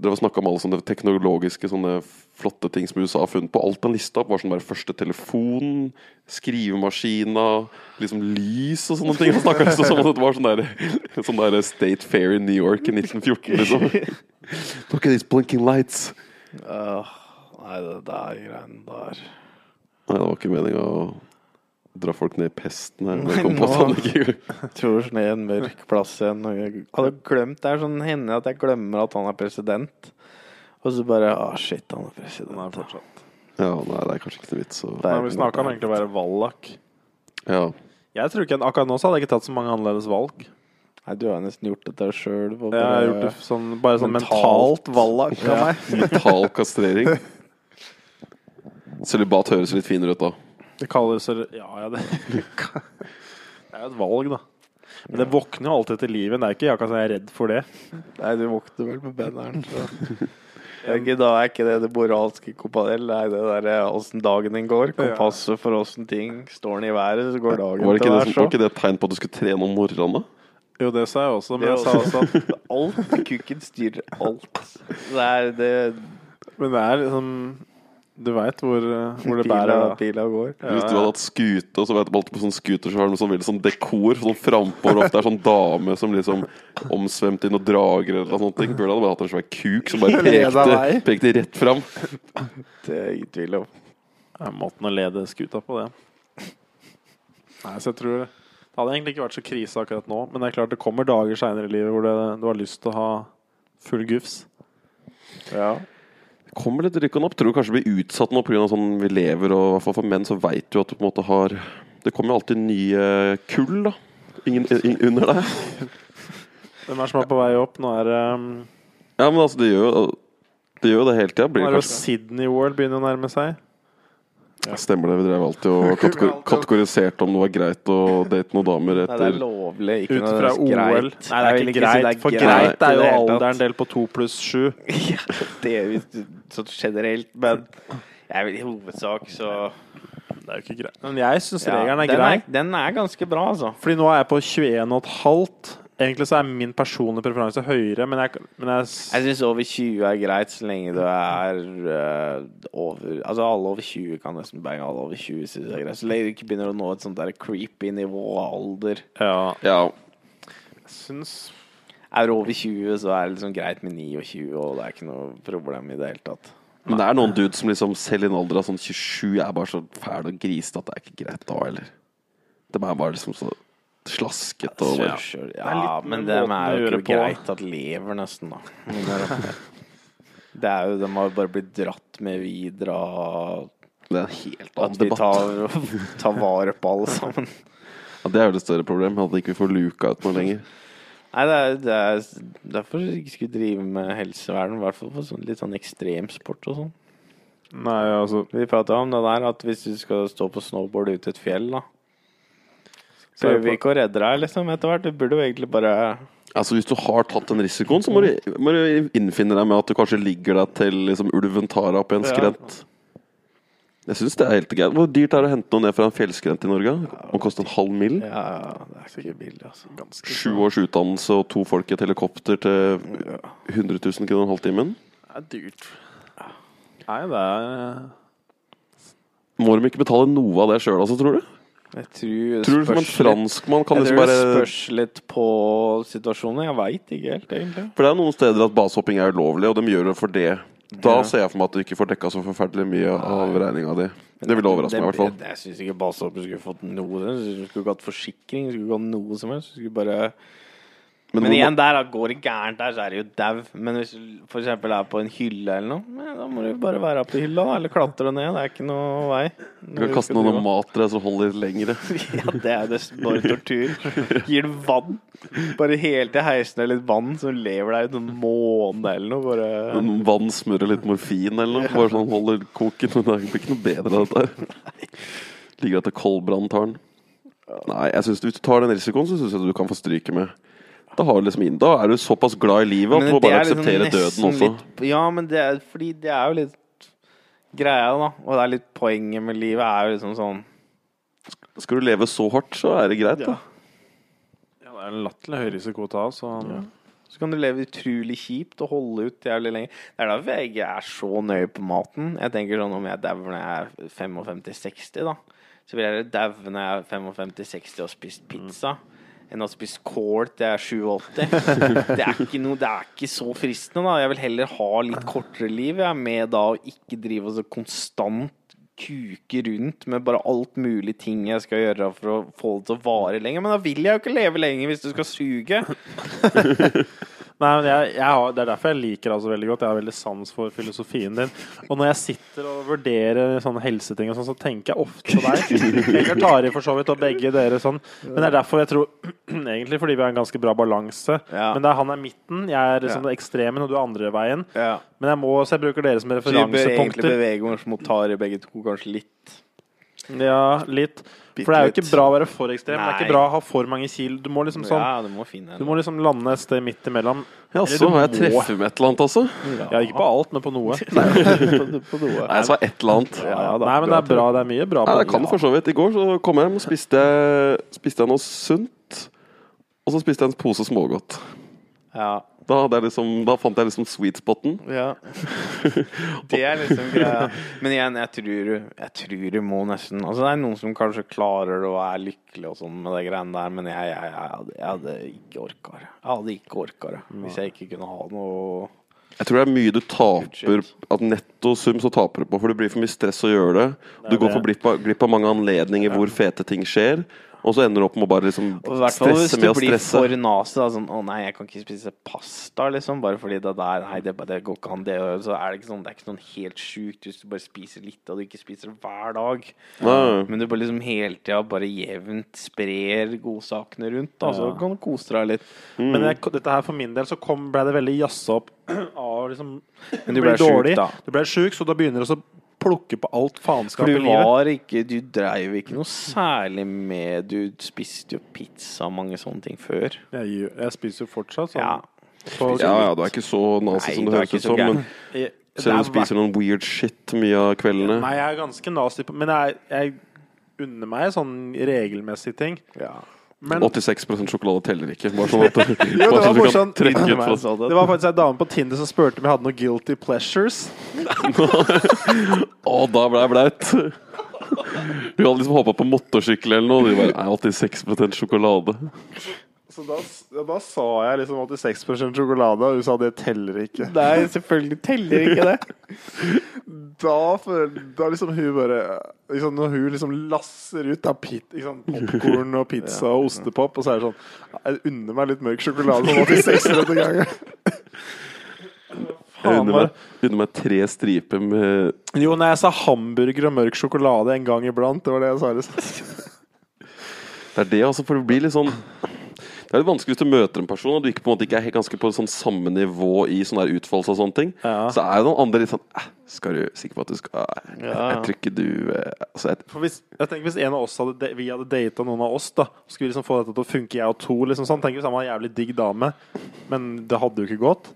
Dere snakka om alle sånne teknologiske sånne flotte ting som USA har funnet på. Alt han lista opp, var sånn bare første telefon, skrivemaskina, liksom lys og sånne ting. Han snakka liksom som om det var sånn der, sånn der State Fair i New York i 1914, liksom. Look at these blinking lights. Åh, nei, det der greiene der. Nei, det var ikke meninga å dra folk ned i pesten her. Nei, Jeg nå- han ikke ned en mørk plass igjen. Jeg hadde glemt Det er sånn hender at jeg glemmer at han er president. Og så bare Å, shit, han er president. Den er fortsatt. Ja, nei, det er kanskje ikke noe vits å Nei, vi snakka om egentlig å være vallak. Ja. Jeg tror ikke, Akkurat nå så hadde jeg ikke tatt så mange annerledes valg. Nei, du har nesten gjort dette sjøl. Jeg har gjort det sånn, bare sånn mentalt vallak av meg. Mental kastrering. Sølibat høres litt finere ut da. Det kalles Ja, ja, det Det er jo et valg, da. Men det våkner jo alltid til livet. Det er ikke akkurat sånn jeg er redd for det. Nei, du våkner vel med banneren. så. Ikke, da er ikke det det moralske kompaniell, det er det derre åssen dagen din går. Kompasset for åssen ting står den i været, så går dagen Var til det, å som, være var ikke det et tegn på at du skulle trene om morgenen? da? Jo, det sa jeg også, men jeg sa også at Alt kukken styrer alt. Det er det Men det er liksom Du veit hvor, eh, hvor det bærer. pila, går. Hvis du hadde hatt skute, og så vet du alltid på sånn scootersjarm så har de sånn veldig sånn dekor. Sånn frampå ofte er sånn dame som liksom omsvømte i noen drager eller noe sånt. Burde hadde bare hatt en svær kuk som bare pekte, pekte rett fram. Det er ingen tvil om. Ja, måten å lede skuta på, det. Nei, så jeg tror Det hadde egentlig ikke vært så krise akkurat nå, men det er klart det kommer dager seinere i livet hvor det, du har lyst til å ha full gufs. Ja. Kommer litt rykkende opp. Tror du kanskje blir utsatt nå pga. sånn vi lever, og i hvert fall for menn så veit du at du på en måte har Det kommer jo alltid nye kull, da. Ingen, in, under deg. Hvem er det som er på vei opp? Nå er det um, Ja, men altså, det gjør jo det gjør det hele tida. nå er det det jo Sydney World begynner å nærme seg. Stemmer det. Vi drev alltid og kategor kategoriserte om det var greit å date noen damer Nei, det er etter lovlig, ikke Ut fra OL. greit. Nei, det er ikke si greit. For greit er jo alderen delt på to pluss sju. Ja, det er jo sånn generelt, men jeg vil i hovedsak så Det er jo ikke greit. Men jeg syns ja, regelen er den, grei. den er ganske bra, altså. Fordi nå er jeg på 21,5. Egentlig så er min personlige preferanse høyere, men jeg, men jeg Jeg syns over 20 er greit, så lenge du er uh, over Altså alle over 20 kan nesten bange alle over 20 synes jeg er greit. Så lenge du ikke begynner å nå et sånt der creepy nivå av alder. Ja, Ja, jeg syns Er du over 20, så er det liksom greit med 29, og det er ikke noe problem i det hele tatt. Men det er noen dudes som liksom selv i en alder av sånn 27 er bare så fæle og grisete at det er ikke greit da, eller? De er bare liksom så slasket og bare Ja, Ja, men det er jo ikke greit at lever, nesten, da. Det er- jo, De har jo bare blitt dratt med videre av Det er en helt at annen vi debatt. tar, tar vare på alle sammen. Ja, det er jo det større problemet, at ikke vi får luka ut noe lenger. Nei, det er, det er derfor vi ikke skulle drive med helsevern, i hvert fall for sånn, litt sånn ekstremsport og sånn. Nei, altså Vi prata om det der at hvis du skal stå på snowboard ute i et fjell, da Så ikke å redde deg, liksom, etter hvert? Du burde jo egentlig bare Altså Hvis du har tatt den risikoen, så må du, må du innfinne deg med at du kanskje ligger deg til liksom, ulven tar deg opp i en skrent. Jeg syns det er helt greit. Hvor dyrt er det å hente noe ned fra en fjellskrent i Norge? Det må koste en halv mill. Ja, det er ikke billig, altså. ganske Sju års utdannelse og to folk i et helikopter til 100 000 kroner halvtimen. Det er dyrt. Nei, det er Må de ikke betale noe av det sjøl, altså, tror du? Jeg tror, Tror du som en franskmann kan jeg liksom tror det bare spørs litt på situasjonen. Jeg veit ikke helt, egentlig. For det er noen steder at basehopping er ulovlig, og de gjør det for det. Da Ja. ser jeg for meg at du ikke får dekka så forferdelig mye av regninga di. Det ville overraske meg i hvert fall. Jeg, jeg syns ikke basehoppere skulle fått noe. Du skulle ikke hatt forsikring, du skulle ikke hatt noe som helst. Du skulle bare Men, Men igjen, der går det gærent der, så er det jo dau. Men hvis du eksempel er på en hylle eller noe, ja, da må du bare være på hylla. Eller klatre ned. Det er ikke noe vei. Du kan kaste noen mat til deg som holder litt lengre. Ja, det er jo bare tortur. Gir du vann. Bare helt til heisen er litt vann, så lever deg i en måned eller noe. Bare Men Vann smører litt morfin eller noe. Bare sånn holder koken. Men det blir ikke noe bedre av dette her. Ligger etter koldbrann tar den. Nei, jeg synes Hvis du tar den risikoen, så syns jeg du kan få stryke med. Da, har du liksom da er du såpass glad i livet at du må bare aksepterer liksom døden også. Litt, ja, men det er fordi det er jo litt greia, da. Og det er litt poenget med livet er jo liksom sånn Skal du leve så hardt, så er det greit, da. Ja, det er en latterlig høy risiko å ta, så Så kan du leve utrolig kjipt og holde ut jævlig lenge. Det er derfor jeg ikke er så nøye på maten. Jeg tenker sånn om jeg dauer når jeg er 55-60, da, så vil jeg daue når jeg er 55-60 og har spist pizza. Enn å spise kål til jeg er 87. Det er ikke noe, det er ikke så fristende, da. Jeg vil heller ha litt kortere liv, jeg, er med da å ikke drive og så konstant kuke rundt med bare alt mulig ting jeg skal gjøre for å få det til å vare lenger. Men da vil jeg jo ikke leve lenger hvis du skal suge. Nei, men jeg, jeg har, Det er derfor jeg liker deg så veldig godt. Jeg har veldig sans for filosofien din. Og når jeg sitter og vurderer sånne helseting, og sånn, så tenker jeg ofte på deg. Eller Tari, for så vidt, og begge dere sånn. Men det er derfor jeg tror Egentlig fordi vi har en ganske bra balanse. Ja. Men er han er midten, jeg er liksom Ja. det ekstreme, og du er andre veien. Ja. Men jeg må, så jeg bruker dere som referansepunkter. Så vi bør egentlig bevege oss mot Tari begge to, kanskje litt. Ja, litt. For det er jo ikke bra å være for ekstrem. Det er ikke bra å ha for mange kilo. Du må liksom sånn Ja, du må finne Du må liksom lande et sted midt imellom. Ja, så må jeg treffe med et eller annet, også? Ja, ikke på alt, men på noe. på, på noe. Nei, jeg sa et eller annet. Ja, da, Nei, men det er bra. Det er mye bra. Nei, på det kan for så vidt. I går så kom jeg hjem og spiste, spiste jeg noe sunt. Og så spiste jeg en pose smågodt. Ja. Da, liksom, da fant jeg liksom sweet spoten. ja. Det er liksom greia. Men igjen, jeg tror, jeg tror du må nesten Altså, det er noen som kanskje klarer det og er lykkelig og sånn med de greiene der, men jeg, jeg, jeg, hadde, jeg hadde ikke orka det. Jeg hadde ikke orka det hvis jeg ikke kunne ha noe Jeg tror det er mye du taper At netto sum så taper du på, for det blir for mye stress å gjøre det. Du går det. for glipp av, glipp av mange anledninger hvor fete ting skjer. Og så ender du opp med å bare liksom stresse med å stresse. hvis du blir stresse. for nazi, da, sånn 'Å nei, jeg kan ikke spise pasta', liksom, bare fordi det der Nei, det, det går ikke an, det. Så er det ikke sånn Det er ikke sånn helt sjukt hvis du bare spiser litt, og du ikke spiser hver dag. Nei. Men du bare liksom hele tida bare jevnt sprer godsakene rundt, da, så Ja. kan du kose deg litt. Mm. Men jeg, dette her for min del så kom, ble det veldig jazza opp av liksom Men du bli ble sjuk, da. Du ble sjuk, så da begynner det å plukke på alt faenskap i livet. var ikke Du dreiv ikke noe særlig med Du spiste jo pizza og mange sånne ting før. Jeg, jeg spiser jo fortsatt sånn. Ja. Ja, ja, du er ikke så nazi som det høres ut som. Men Jeg- selv om du spiser noen weird shit mye av kveldene Nei, jeg er ganske nazi Men jeg, jeg unner meg sånn regelmessige ting. Ja. Men 86 sjokolade teller ikke. Bare sånn at, Jo, det bare var så du kan morsomt. trekke ut Meg fra det. det var faktisk ei dame på Tinder som spurte om jeg hadde noe guilty pleasures. Å, da ble jeg blaut! Hun hadde liksom hoppa på motorsykkel eller noe, og de bare Nei, 86% sjokolade. Så da, ja, da sa jeg liksom 86 sjokolade, og hun sa det teller ikke. Nei, selvfølgelig teller ikke det. Da, for, da liksom hun bare liksom Når hun liksom lasser ut av pit, liksom, popkorn og pizza og ostepop, og så er det sånn Jeg unner meg litt mørk sjokolade på 86 denne gangen. Jeg unner meg, unner meg tre striper med Jo, nei, jeg sa hamburger og mørk sjokolade en gang iblant, det var det jeg sa. Liksom. Det er det, altså, for det blir litt sånn Det er litt vanskelig hvis du møter en person og du ikke på en måte ikke er ganske på sånn samme nivå i sånn der utfoldelse og sånne ting. Ja. Så er jo noen andre litt sånn eh, Skal du sikker på at du skal eh, Ja. Jeg tror ikke du eh, altså, jeg, For hvis, jeg tenker hvis en av oss hadde, vi hadde data noen av oss, da skulle vi liksom få dette til å funke, jeg og to, liksom sånn. Tenk hvis han var en jævlig digg dame, men det hadde jo ikke gått.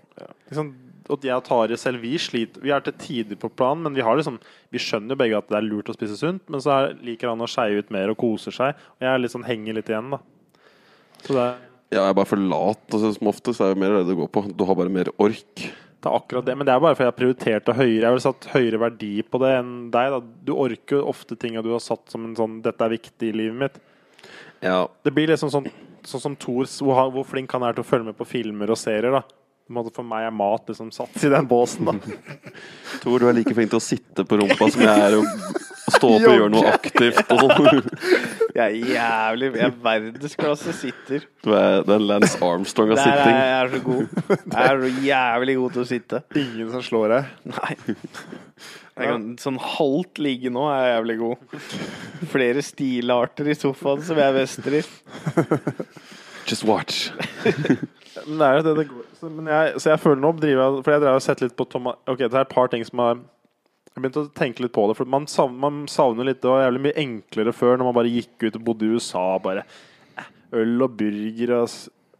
Liksom, og jeg og Tare selv, vi sliter Vi er til tider på planen, men vi har liksom Vi skjønner jo begge at det er lurt å spise sunt, men så er, liker han å skeie ut mer og koser seg. Og jeg er litt sånn henger litt igjen, da. Så det er, ja, jeg er bare for lat. Altså, som oftest er det mer det det går på. Du har bare mer ork. det er akkurat det. Men det er bare fordi jeg har prioritert det høyere. Jeg har vel satt høyere verdi på det enn deg. da Du orker jo ofte ting du har satt som en sånn 'Dette er viktig i livet mitt'. Ja, Det blir liksom sånn, sånn som Thor, hvor, hvor flink han er til å følge med på filmer og serier. da For meg er mat liksom satt i den båsen. da Tor, du er like flink til å sitte på rumpa som jeg er å å stå opp og gjøre noe aktivt. Og sånn. Jeg er jævlig Jeg er verdensklasse sitter. Du er, er Lance Armstrong av Der er sitting. jeg, er så god. Jeg er så jævlig god til å sitte. Ingen som slår deg. Nei. Jeg kan, sånn halvt ligge nå er jeg jævlig god. Flere stilarter i sofaen som jeg mestrer. Just watch. Men det er jo det det går så, men jeg, så jeg føler nå driver jeg For jeg drev og sett litt på Thomas Ok, det er et par ting som har Jeg begynte å tenke litt på det. For man savner, man savner litt Det var jævlig mye enklere før, når man bare gikk ut og bodde i USA. Bare eh, øl og burger og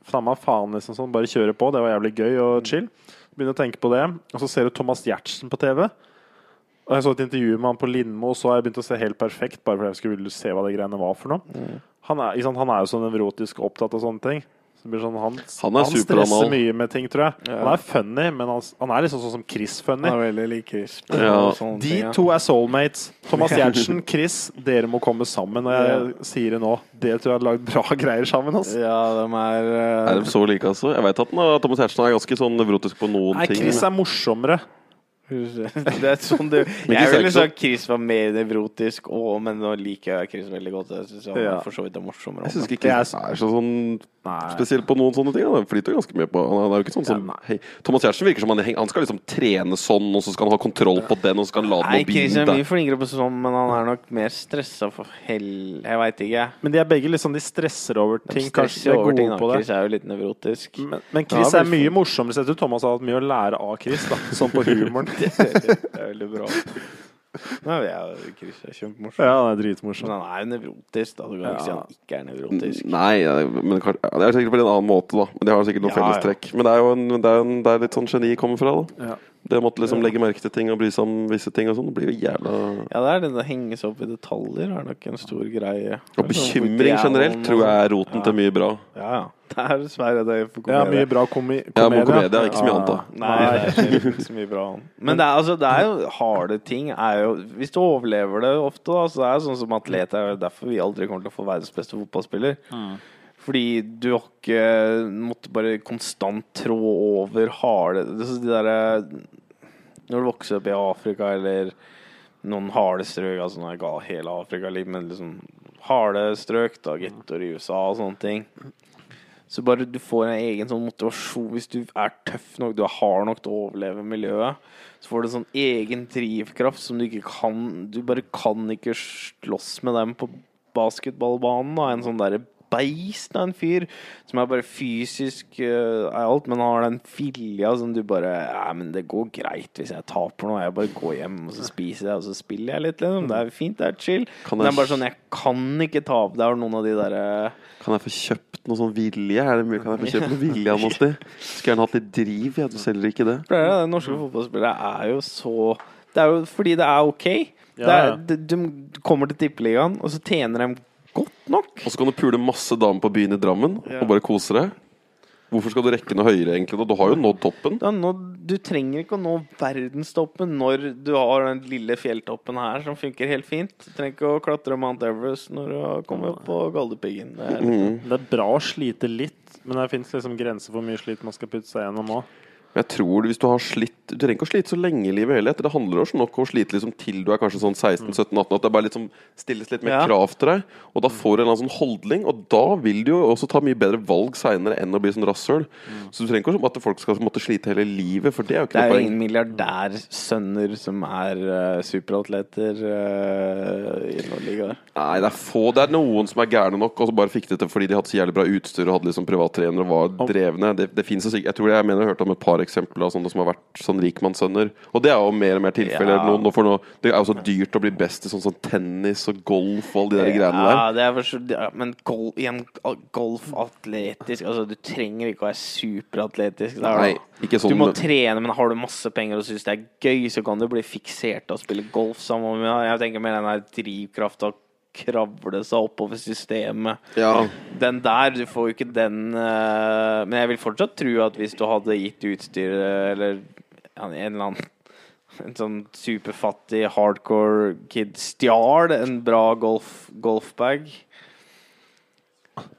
samme faen, liksom sånn. Bare kjøre på. Det var jævlig gøy og chill. Begynner å tenke på det. Og så ser du Thomas Giertsen på TV. Og jeg så et intervju med han på Lindmo, og så har jeg begynt å se helt perfekt, bare fordi jeg skulle se hva de greiene var for noe. Han er, sant? han er jo så nevrotisk opptatt av sånne ting. Det blir sånn, han, Han han stresser mye med ting, tror jeg. Ja. Han er funny, men han, han er liksom sånn som Chris funny. Han er veldig lik Chris. Ja. De ting, ja. to er soulmates. Thomas Giertsen, Chris, dere må komme sammen. Og jeg sier det nå. Dere tror jeg har lagd bra greier sammen. Altså. Ja, de er, uh... Er de så like, altså? Jeg vet at den, uh, Thomas Giertsen er ganske sånn nevrotisk på noen Nei, ting. Chris er morsommere. Det er sånn det Jeg ville sagt Chris var mer nevrotisk, og, men nå liker jeg Chris veldig godt. Jeg syns han Ja. for så vidt er morsommere. Jeg syns ikke Chris er så sånn Nei. spesielt på noen sånne ting. Han flyter ganske mye på Han er jo ikke sånn som Ja, hey. Thomas Giertsen virker som han, han skal liksom trene sånn, og så skal han ha kontroll på den, og så skal han la den Chris er mye flinkere på sånn, men han er nok mer stressa for hell... Jeg veit ikke. Men de er begge liksom De stresser over ting. Kanskje de stresser er over ting. da. Chris er jo litt nevrotisk. Men, men Chris Ja, er mye morsommere. Så jeg tror Thomas har hatt mye å lære av Chris, da. Sånn på humoren. Det er veldig bra. Nei, jeg, Chris er kjempemorsom. Ja, han er dritmorsom. Men han er jo nevrotisk. Da. Du kan Ja. ikke si han ikke er nevrotisk. Nei, men det er sikkert på en annen måte, da. Men de har sikkert noen Ja, ja. fellestrekk. Men det er jo en, det er en, det er litt sånn geni kommer fra, da. Ja. Det å måtte liksom legge merke til ting og bry seg om visse ting og sånn. Det blir jo jævla Ja, det er det å henge seg opp i detaljer er nok en stor greie. Og bekymring generelt tror jeg er roten til mye bra. Ja, ja. Det er dessverre det for Ja, mye bra komi Ja, komedie. men komedie er ikke så mye annet, da. Nei, det er ikke så mye bra. Men det er, altså, det er jo harde ting. Er jo, hvis du overlever det ofte, da, så er det sånn som atlet er derfor vi aldri kommer til å få verdens beste fotballspiller. Fordi du har ikke måtte bare konstant trå over harde er de derre Når du vokser opp i Afrika eller noen harde strøk, altså nå ikke hele Afrika lik, men liksom harde strøk, da, gettoer i USA og sånne ting. Så bare du får en egen sånn motivasjon hvis du er tøff nok, du er hard nok til å overleve miljøet. Så får du en sånn egen drivkraft som du ikke kan Du bare kan ikke slåss med dem på basketballbanen. Da. En sånn derre beist av en fyr som er bare fysisk uh, alt, men har den filja som du bare Ja, men det går greit hvis jeg taper nå. Jeg bare går hjem og så spiser jeg, og så spiller jeg litt. Liksom. Det er fint, det er chill. Kan Men det er bare sånn, jeg kan ikke tape. Det er noen av de derre Kan jeg få kjøpt noe sånn vilje? Er det mulig? Kan jeg få kjøpt noe vilje av noe sted? Skulle gjerne hatt litt driv. jeg. du selger ikke det? Det det, Norske fotballspillere er jo så Det er jo fordi det er ok. Ja, Ja, er, de, de kommer til tippeligaen, og så tjener de godt nok. Og så kan du pule masse damer på byen i Drammen Ja. og bare kose deg. Hvorfor skal du rekke noe høyere, egentlig? Du har jo nådd toppen. Ja, nå, du trenger ikke å nå verdenstoppen når du har den lille fjelltoppen her som funker helt fint. Du trenger ikke å klatre Mount Everest når du har kommet opp på Galdhøpiggen. Det er Mm. Det er bra å slite litt, men det fins liksom grenser for hvor mye slit man skal putte seg gjennom òg. Men jeg tror hvis du har slitt Du trenger ikke å slite så lenge i livet heller. Det handler også nok om å slite liksom til du er kanskje sånn 16-17-18. At det bare liksom stilles litt mer Ja. krav til deg. Og da får du en eller annen sånn holdning, og da vil du jo også ta mye bedre valg seinere enn å bli sånn rasshøl. Så du trenger ikke at folk skal måtte slite hele livet, for det er jo Det ikke er noe jo poeng. ingen milliardærsønner som er uh, superatleter uh, i noen ligaer. Nei, det er få. Det er noen som er gærne nok, og så bare fikk det til fordi de hadde så jævlig bra utstyr og hadde liksom privattrenere og var drevne. Det, det finnes jo sikkert Jeg tror jeg mener jeg har hørt om et par eksempler av sånne som har vært sånn rikmannssønner. Og det er jo mer og mer tilfeller. Ja. Nå, nå for det er jo så dyrt å bli best i sånn sånn tennis og golf og alle de der greiene der. Ja, det er vel så, er- men gol, igjen, golf atletisk Altså, du trenger ikke å være superatletisk. Der, Nei, ikke sånn Du må trene, men har du masse penger og syns det er gøy, så kan du bli fiksert av å spille golf sammen med Jeg tenker mer den der drivkrafta kravle seg oppover systemet. Ja. Den der, du får jo ikke den uh, Men jeg vil fortsatt tro at hvis du hadde gitt utstyret, eller en eller annen en sånn superfattig hardcore kid stjal en bra golf, golfbag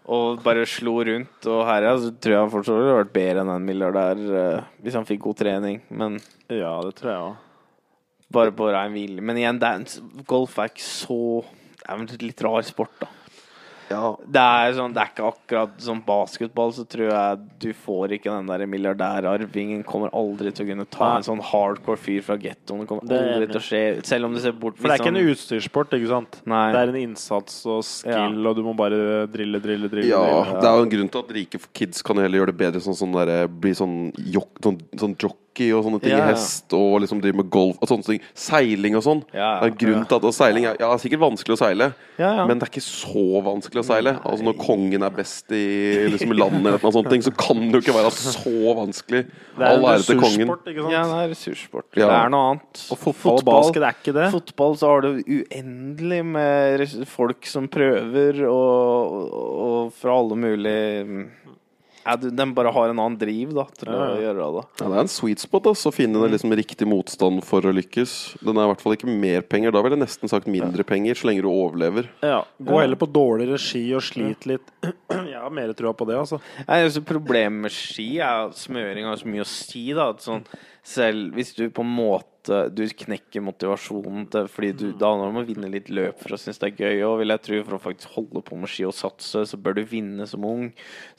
og bare slo rundt og herja, så tror jeg han fortsatt ville vært bedre enn en milliardær uh, hvis han fikk god trening. Men Ja, det tror jeg òg. bare på rein vilje. Men igjen, golf er ikke så Det er vel litt rar sport, da. Det er, sånn, det er ikke akkurat som basketball, så tror jeg du får ikke den der milliardærarvingen. Kommer aldri til å kunne ta Nei. en sånn hardcore fyr fra gettoen. Det kommer Det er aldri til å skje, selv om du ser bort For det er ikke hvis en han- utstyrssport, ikke sant? Nei. Det er en innsats og skill, og du må bare drille, drille, drille. Ja, drille. det er jo en grunn til at rike kids kan heller gjøre det bedre sånn, sånn der, bli sånn, jok, sånn, sånn jockey og sånne ting. Ja, ja. Hest og liksom drive med golf og sånne ting. Seiling og sånn. Ja, Det er grunn til at og Seiling er ja, det er sikkert vanskelig å seile, Ja, ja. men det er ikke så vanskelig å seile. Altså Når kongen er best i liksom, landet, eller noe sånt, ting, så kan det jo ikke være så vanskelig. Det er All ære til kongen. ikke sant? Ja, det er ressurssport. Ja. Det er noe annet. Og fotball og basket er ikke det. Fotball så har du uendelig med folk som prøver, og, og fra alle mulige ja, du- De bare har en annen driv da til Ja, å gjøre det. Ja, det er en sweet spot da, å finne den liksom riktig motstand for å lykkes. Den er i hvert fall ikke mer penger. Da ville jeg nesten sagt mindre penger, så lenge du overlever. Ja, Gå heller på dårligere ski og slit litt. Jeg har mer trua på det, altså. Nei, altså, problemet med ski er at smøring har så mye å si. da sånn, Selv hvis du på en måte Du knekker motivasjonen til Fordi du, da handler du om å vinne litt løp for å synes det er gøy. Og vil jeg tro For å faktisk holde på med ski og satse, så bør du vinne som ung.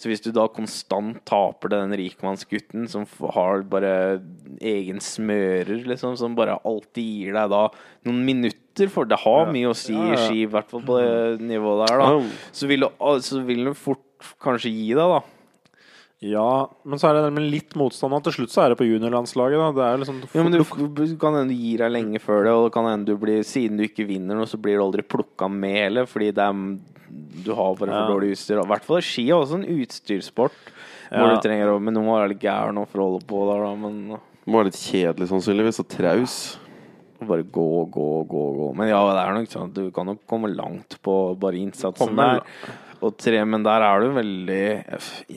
Så hvis du da konstant taper til den rikmannsgutten som har bare egen smører, liksom, som bare alltid gir deg da noen minutter for Det har mye å si i ski, i hvert fall på det nivået der, da. Så vil du, så vil du fort kanskje gi deg, da. Ja, men så er det der med litt motstand. Og til slutt så er det på juniorlandslaget. da Det er liksom Ja, men du, du kan hende du gir deg lenge før det, og det kan hende du blir Siden du ikke vinner noe, så blir du aldri plukka med heller, fordi det er Du har bare for Ja. dårlig utstyr. I hvert fall ski er også en utstyrssport. Hvor du trenger å Men du må være litt gæren og for å holde på der, da. Men Det må være litt kjedelig, sannsynligvis, og traus. bare gå, gå, gå, gå. Men ja, det er nok sånn at du kan nok komme langt på bare innsatsen Kommer der. Og tre, men der er du veldig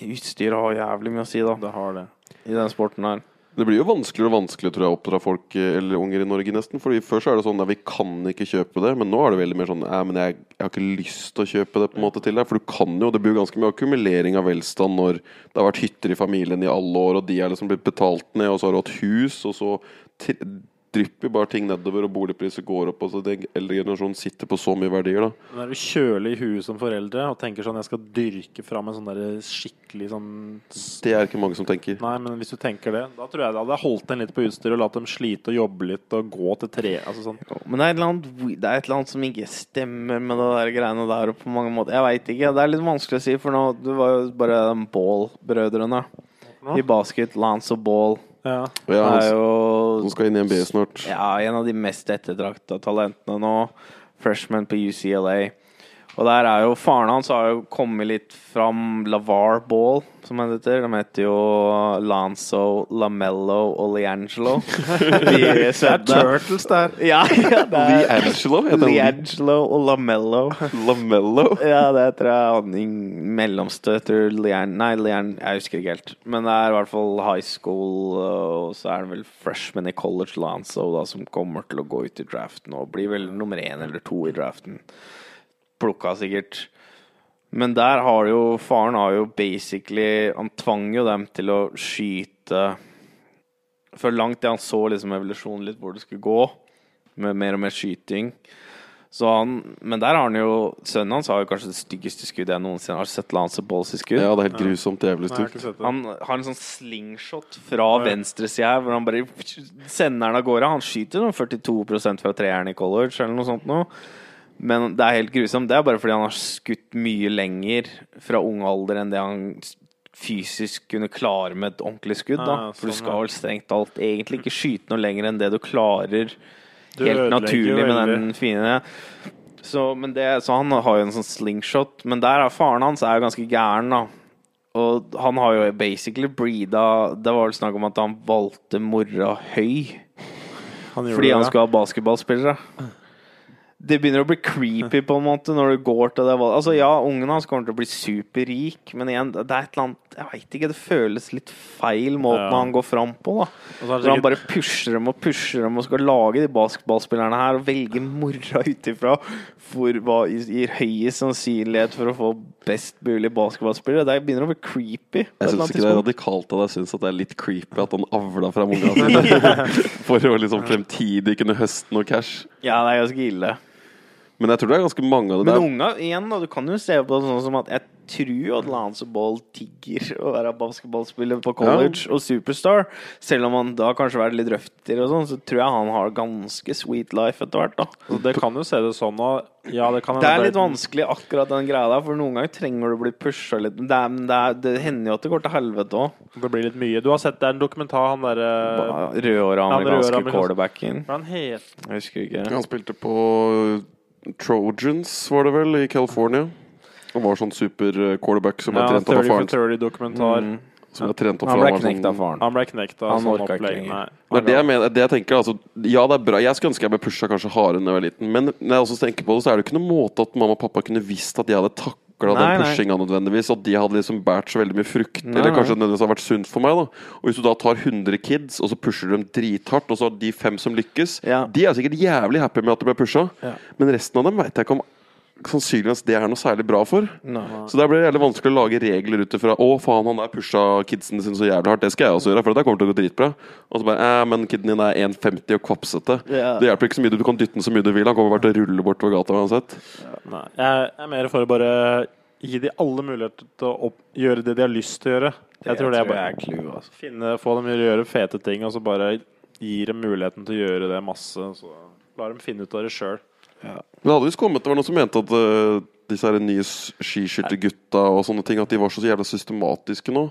Utstyret har jævlig mye å si, da, Det har det. i den sporten her. Det blir jo vanskeligere og vanskeligere tror jeg, å oppdra folk eh, eller unger i Norge, nesten. Fordi Før så er det sånn at vi kan ikke kjøpe det, men nå er det veldig mer sånn ja, men jeg, jeg har ikke lyst til å kjøpe det på en måte til deg. For du kan jo, det blir jo ganske mye akkumulering av velstand når det har vært hytter i familien i alle år, og de er liksom blitt betalt ned, og så har du hatt hus, og så drypper bare ting nedover, og boligpriser går opp. Altså Den eldre generasjonen sitter på så mye verdier, da. Når du kjølig i huet som foreldre og tenker sånn jeg skal dyrke fram en sånn der skikkelig sånn Det er ikke mange som tenker. Nei, men hvis du tenker det, da tror jeg det hadde holdt en litt på utstyret og latt dem slite og jobbe litt og gå til tre Altså sånn. Jo, Men det er, et eller annet, det er et eller annet som ikke stemmer med det der greiene der. På mange måter Jeg veit ikke. Det er litt vanskelig å si, for nå Du var jo bare Ball-brødrene. I basket, Lance og Ball. Ja. Ja, han, er jo han skal inn i NBA snart. ja, en av de mest ettertrakta talentene nå. Freshman på UCLA. Og der er jo Faren hans har jo kommet litt fram Lavar Ball, som han heter. De heter jo Lanzo, Lamello og Liangelo. De er Turtles der. Ja, ja, Liangelo heter han. Liangelo og Lamello. Lamello. Ja, det tror jeg er i mellomste etter Lian Nei, Lian, jeg husker ikke helt. Men det er i hvert fall high school, og så er det vel freshman i college Lanzo da, som kommer til å gå ut i draften og blir vel nummer én eller to i draften. Plukka sikkert. Men der har jo Faren har jo basically Han tvang jo dem til å skyte For langt til han så liksom evolusjonen litt hvor det skulle gå, med mer og mer skyting. Så han, men der har han jo Sønnen hans har jo kanskje det styggeste skuddet jeg noensinne har sett Lance Balls i skudd. Ja, det er helt grusomt jævlig stygt. Han har en sånn slingshot fra venstresida hvor han bare sender den av gårde. Han skyter noen 42 fra treeren i college eller noe sånt noe. Men det er helt grusomt. Det er bare fordi han har skutt mye lenger fra ung alder enn det han fysisk kunne klare med et ordentlig skudd. Da. For du sånn, skal vel strengt talt egentlig ikke skyte noe lenger enn det du klarer Du helt naturlig med den fine så, men det, så han har jo en sånn slingshot. Men der er faren hans er jo ganske gæren, da. Og han har jo basically breeda Det var vel snakk om at han valgte mora høy Han fordi han det. skulle ha basketballspillere. Det begynner å bli creepy på en måte når du går til det valget. Altså Ja, ungen hans kommer til å bli superrik, men igjen, det er et eller annet Jeg veit ikke, det føles litt feil måten Ja. han går fram på, da. Og så Når han bare pusher dem og pusher dem og skal lage de basketballspillerne her og velge mora ut ifra hva gir høyest sannsynlighet for å få best mulig basketballspillere. Det begynner å bli creepy. Jeg syns ikke det er radikalt av deg. Jeg syns at det er litt creepy at han avla fra ungene sine for å liksom fremtidig kunne høste noe cash. Ja, det er ganske ille. Men jeg tror det er ganske mange av det Men der. unga, igjen, da, du kan jo se på det sånn som at jeg tror at Lance Ball tigger å være basketballspiller på college og superstar. Selv om han da kanskje vært litt røftigere og sånn, så tror jeg han har ganske sweet life etter hvert, da. Så det kan jo se det sånn og Ja, det kan Det er litt vanskelig akkurat den greia der, for noen ganger trenger du å bli pusha litt. Men det, er, det, er, det hender jo at det går til helvete òg. Det blir litt mye. Du har sett det er en dokumentar, han derre Rødhåra han amerikanske rødhåra quarterbacken. Hva han het Jeg husker ikke. Han spilte på Trojans, var det vel, i California. Han var sånn super quarterback som ble Ja, trent opp 30 av for faren. 30-dokumentar. Mm. Som ble trent opp Han ble knekt av sånn- faren. Han ble knekt av Han sånn opplegg. Det er det jeg mener. Det jeg tenker, altså, ja, det er bra. Jeg skulle ønske jeg ble pusha kanskje hardere da jeg var liten. Men når jeg også tenker på det, så er det ikke noen måte at mamma og pappa kunne visst at jeg hadde takla den pushinga nødvendigvis. At de hadde liksom båret så veldig mye frukt. Nei, eller kanskje nødvendigvis har vært sunt for meg. da Og hvis du da tar 100 kids, og så pusher du dem drithardt, og så har de fem som lykkes, Ja. de er sikkert jævlig happy med at de ble pusha. Ja. Men resten av dem veit jeg ikke om sannsynligvis det er noe særlig bra for. Nei. Så der blir det jævlig vanskelig å lage regler ut ifra Å, faen, han der pusha kidsen sine så jævlig hardt. Det skal jeg også gjøre, for det kommer til å gå dritbra. Og så bare eh, men kiden din er 1,50 og kvapsete. Ja. Det hjelper ikke så mye. Du kan dytte den så mye du vil. Han kommer bare til å rulle bortover gata uansett. Ja, Jeg er mer for å bare gi de alle muligheter til å opp gjøre det de har lyst til å gjøre. Jeg tror det er bare er clou, altså. finne, Få dem til å gjøre fete ting, og så bare gi dem muligheten til å gjøre det masse. Så la dem finne ut av det sjøl. Det hadde visst kommet, det var noen som mente at uh, disse her nye skiskyttergutta og sånne ting At de var så jævla systematiske nå.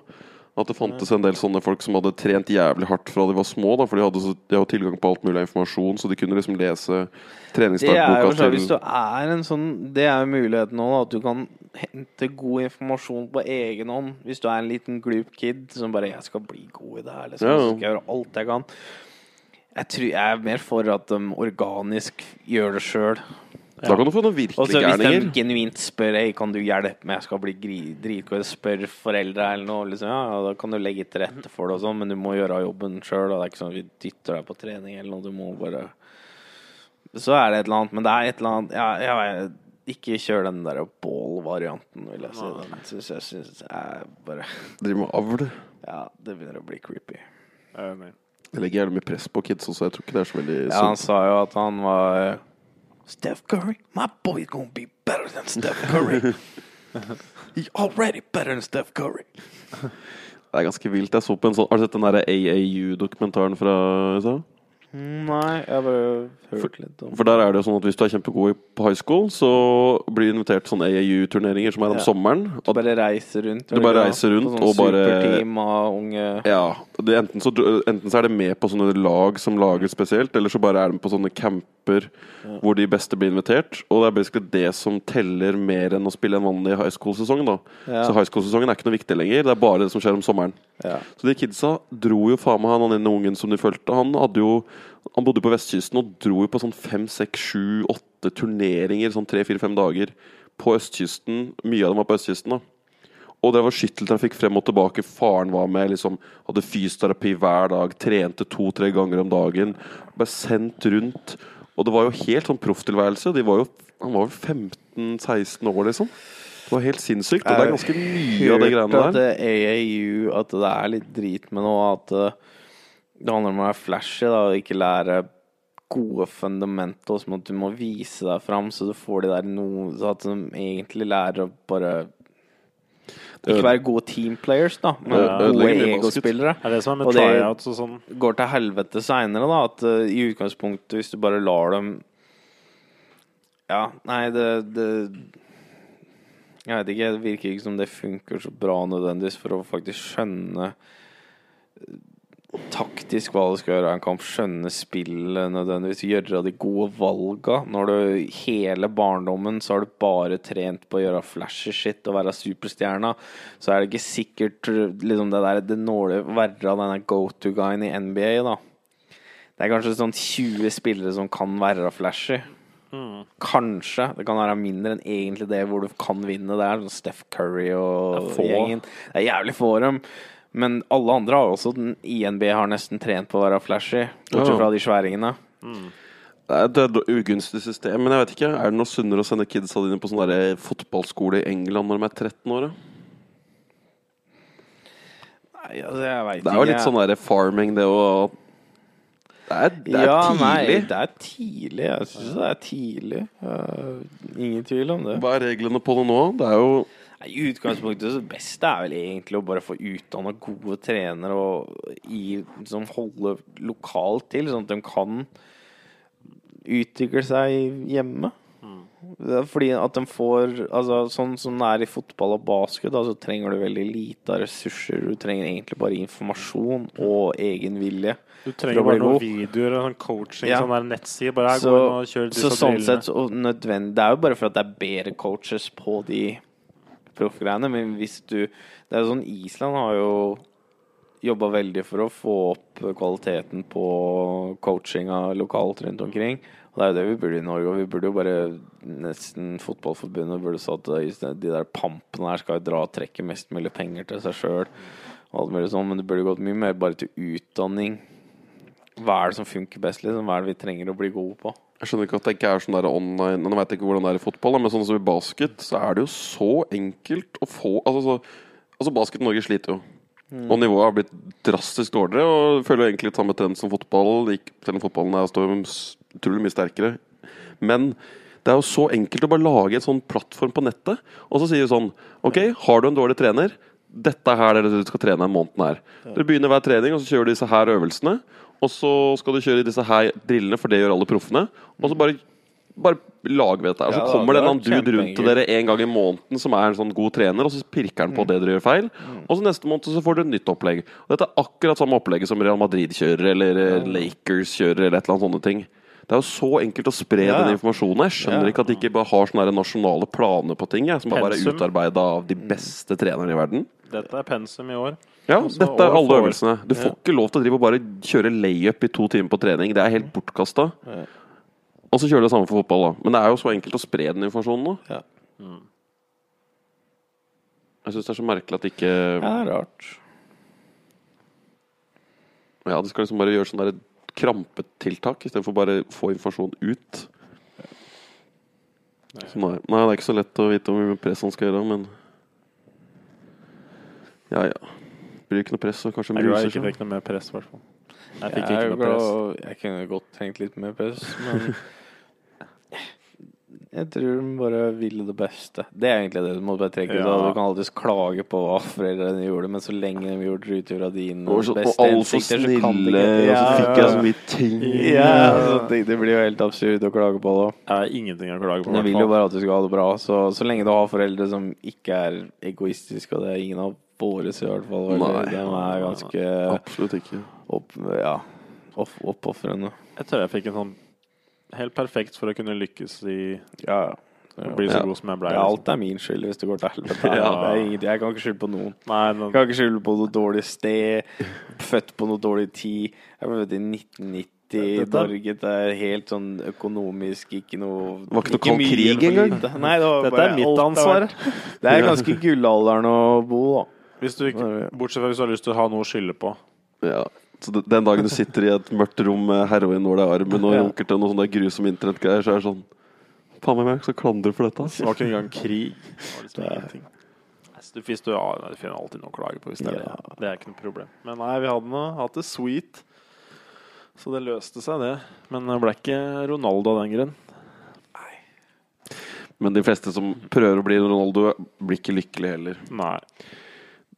At det fantes en del sånne folk som hadde trent jævlig hardt fra de var små. Da, for de hadde, så, de hadde tilgang på alt mulig informasjon, så de kunne liksom lese Det er jo treningsdagboka Hvis du er en sånn Det er jo muligheten nå, da, at du kan hente god informasjon på egen hånd. Hvis du er en liten glup kid som bare 'Jeg skal bli god i det her', liksom. Ja. Så skal jeg gjøre alt jeg kan. Jeg, tror, jeg er mer for at de organisk gjør det sjøl. Da kan du få noen Og gærninger. hvis de gærninger. genuint spør hey, kan du hjelpe meg, jeg skal bli dritgod Spør foreldre eller noe, liksom, ja, ja, da kan du legge til rette for det og sånn, men du må gjøre jobben sjøl. Det er ikke sånn at vi dytter deg på trening eller noe, du må bare Så er det et eller annet, men det er et eller annet ja, jeg, Ikke kjør den der ball-varianten, vil jeg si. Den syns jeg syns er bare Driver med avl. Ja, det begynner å bli creepy. Jeg er Det legger gjerne mye press på kids også. Jeg tror ikke det er så veldig Ja, han sa jo at han var eh, Steph Curry, my boy gonna be better than Steph Curry. He already better than Steph Curry. Det er ganske vilt. Jeg så på en sånn Har du sett den der AAU-dokumentaren fra USA? Nei, jeg har bare hørt litt om For der er det jo sånn at hvis du er kjempegod på high school, så blir du invitert til sånne AAU-turneringer som er om Ja. sommeren. Du bare reiser rundt. Du bare reiser rundt og bare- Superteam av unge Ja, det, enten, så, enten så er det med på sånne lag som lager spesielt, eller så bare er de på sånne camper hvor de beste blir invitert. Og det er basically det som teller mer enn å spille en vanlig high school-sesong. da Ja. Så high school-sesongen er ikke noe viktig lenger, det er bare det som skjer om sommeren. Ja. Så de kidsa dro jo faen meg han, han ene ungen som de fulgte. Han hadde jo Han bodde på vestkysten og dro på sånn fem, seks, sju, åtte turneringer sånn tre, fire, fem dager på østkysten. Mye av dem var på østkysten, da. Og det var skytteltrafikk frem og tilbake. Faren var med, liksom hadde fysioterapi hver dag. Trente to-tre ganger om dagen. Ble sendt rundt. Og det var jo helt sånn profftilværelse. Var jo, han var jo 15-16 år, liksom. Det var helt sinnssykt. Og det er ganske mye av de greiene Hørt der. at det AAU At det er litt drit med noe. At eh, det handler om å være flashy da, og ikke lære gode fundamentals. Men at du må vise deg fram, så du får de der noe Så at de egentlig lærer å bare Ikke være gode teamplayers, da, men Ja, gode egospillere. Er det som er Og med det- tryouts og sånn? går til helvete seinere, da. At uh, i utgangspunktet, hvis du bare lar dem Ja, nei, det, det Jeg vet ikke, det virker ikke som det funker så bra nødvendigvis for å faktisk skjønne taktisk hva du skal gjøre i en kamp, skjønne spillet nødvendigvis, gjøre de gode valga. Når du hele barndommen så har du bare trent på å gjøre flashy shit og være superstjerna, så er det ikke sikkert liksom det der det nåler verre være denne go to-guyen i NBA, da. Det er kanskje sånn 20 spillere som kan være flashy. Kanskje. Det kan være mindre enn egentlig det hvor du kan vinne. Det er sånn Steph Curry og gjengen. Det er jævlig få av dem. Men alle andre har også den INB har nesten trent på å være flashy, bortsett fra de sværingene. Det er et ugunstig system, men jeg vet ikke. Er det noe sunnere å sende kidsa dine på sånn der fotballskole i England når de er 13 år? da? Nei, altså, jeg vet Det er jo litt sånn der farming, det å Det er, det er ja, tidlig. Nei, det er tidlig. Jeg syns det er tidlig. Eh, ingen tvil om det. Hva er reglene på det nå? Det er jo I utgangspunktet det beste er vel egentlig å bare få utdanna gode trenere og i, som holder lokalt til, sånn at de kan utvikle seg hjemme. Fordi at de får altså, Sånn som det er i fotball og basket, da, så trenger du veldig lite av ressurser. Du trenger egentlig bare informasjon og egen vilje. Du trenger bare noen videoer og sånn coaching, Ja. sånn der nettside. Bare her Så, gå inn og kjør disse så sånn sett så nødvendig Det er jo bare for at det er bedre coaches på de proffgreiene, men hvis du Det er jo sånn Island har jo jobba veldig for å få opp kvaliteten på coachinga lokalt rundt omkring. Og det er jo det vi burde i Norge, og vi burde jo bare nesten Fotballforbundet burde sagt at de der pampene her skal jo dra og trekke mest mulig penger til seg sjøl. Sånn, men det burde gått mye mer bare til utdanning. Hva er det som funker best, liksom? Hva er det vi trenger å bli gode på? Jeg skjønner ikke at det ikke er sånn der online Nå vet jeg ikke hvordan det er i fotball, men sånn som i basket, så er det jo så enkelt å få Altså, så, altså basket Norge sliter jo. Og nivået har blitt drastisk dårligere, og føler jo egentlig litt samme trend som fotball. Selv om fotballen er står utrolig mye sterkere. Men det er jo så enkelt å bare lage en sånn plattform på nettet, og så sier du sånn OK, har du en dårlig trener? Dette her er det du skal trene en måned her. Du begynner hver trening, og så kjører du disse her øvelsene. Og så skal du kjøre i disse her drillene, for det gjør alle proffene. Og så bare, bare lag ved dette. Og så Ja, kommer det en dude rundt til dere en gang i måneden som er en sånn god trener, og så pirker han på det dere gjør feil. Og så neste måned så får dere et nytt opplegg. Og dette er akkurat samme opplegget som Real Madrid kjører, eller eh, Lakers kjører, eller et eller annet sånne ting. Det er jo så enkelt å spre Ja. den informasjonen. Jeg skjønner Ja. ikke at de ikke bare har sånne nasjonale planer på ting, jeg, som bare er utarbeida av de beste trenerne i verden. Dette er pensum i år. Ja, Altså, dette er alle øvelsene. Du får ikke lov til å drive og bare kjøre layup i to timer på trening. Det er helt bortkasta. Ja. Og så kjører det samme for fotball, da. Men det er jo så enkelt å spre den informasjonen nå. Ja. Jeg syns det er så merkelig at det ikke det er rart. Ja, de skal liksom bare gjøre sånn der krampetiltak istedenfor bare få informasjon ut. Så nei, nei, det er ikke så lett å vite hvor mye press han skal gjøre, men Ja, ja. Blir ikke noe press, Og kanskje Jeg tror jeg ikke fikk noe mer press, i hvert fall. Jeg fikk Jeg, ikke noe press. jeg kunne godt tenkt litt mer press, men jeg tror de bare ville det beste. Det er egentlig det du må bare trekke ut. Ja. Du kan alltids klage på hva foreldrene gjorde, men så lenge de gjorde det ut ifra dine Og så- og beste så hensikter, så kan de ja, og så fikk jeg så mye ting. Ja, så det, det blir jo helt absurd å klage på det. Har ingenting å klage på. Jeg vil jo bare at du skal ha det bra. Så, så lenge du har foreldre som ikke er egoistiske, og det er ingen av våre i hvert fall, Nei. de er ganske Absolutt ikke. opp, ja, opp, oppofrende. Jeg tror jeg fikk en sånn helt perfekt for å kunne lykkes i Ja, å bli så Ja. god som jeg ble. Ja, liksom. alt er min skyld hvis det går til helvete. Ja. Jeg kan ikke skylde på noen. Nei, Jeg kan ikke skylde på noe dårlig sted, født på noe dårlig tid. Jeg ble født i 1990 i Dette- Norge. Det er helt sånn økonomisk ikke noe Det var ikke noe kald krig engang. Nei, det var dette bare er mitt ansvar. Det er ganske gullalderen å bo, da. Hvis du ikke, bortsett fra hvis du har lyst til å ha noe å skylde på. Ja. Så den dagen du sitter i et mørkt rom med heroinål i armen og runker til noen sånne grusomme internettgreier, så er det sånn Faen meg, jeg er det som klandrer for dette? Det var ikke engang krig. Det var liksom. Du, hvis du, ja, du finner alltid noe å klage på. Hvis det, er, Ja. det. det er ikke noe problem. Men nei, vi hadde noe, hatt det sweet. Så det løste seg, det. Men det ble ikke Ronaldo av den grunn. Men de fleste som prøver å bli Ronaldo, blir ikke lykkelige heller. Nei.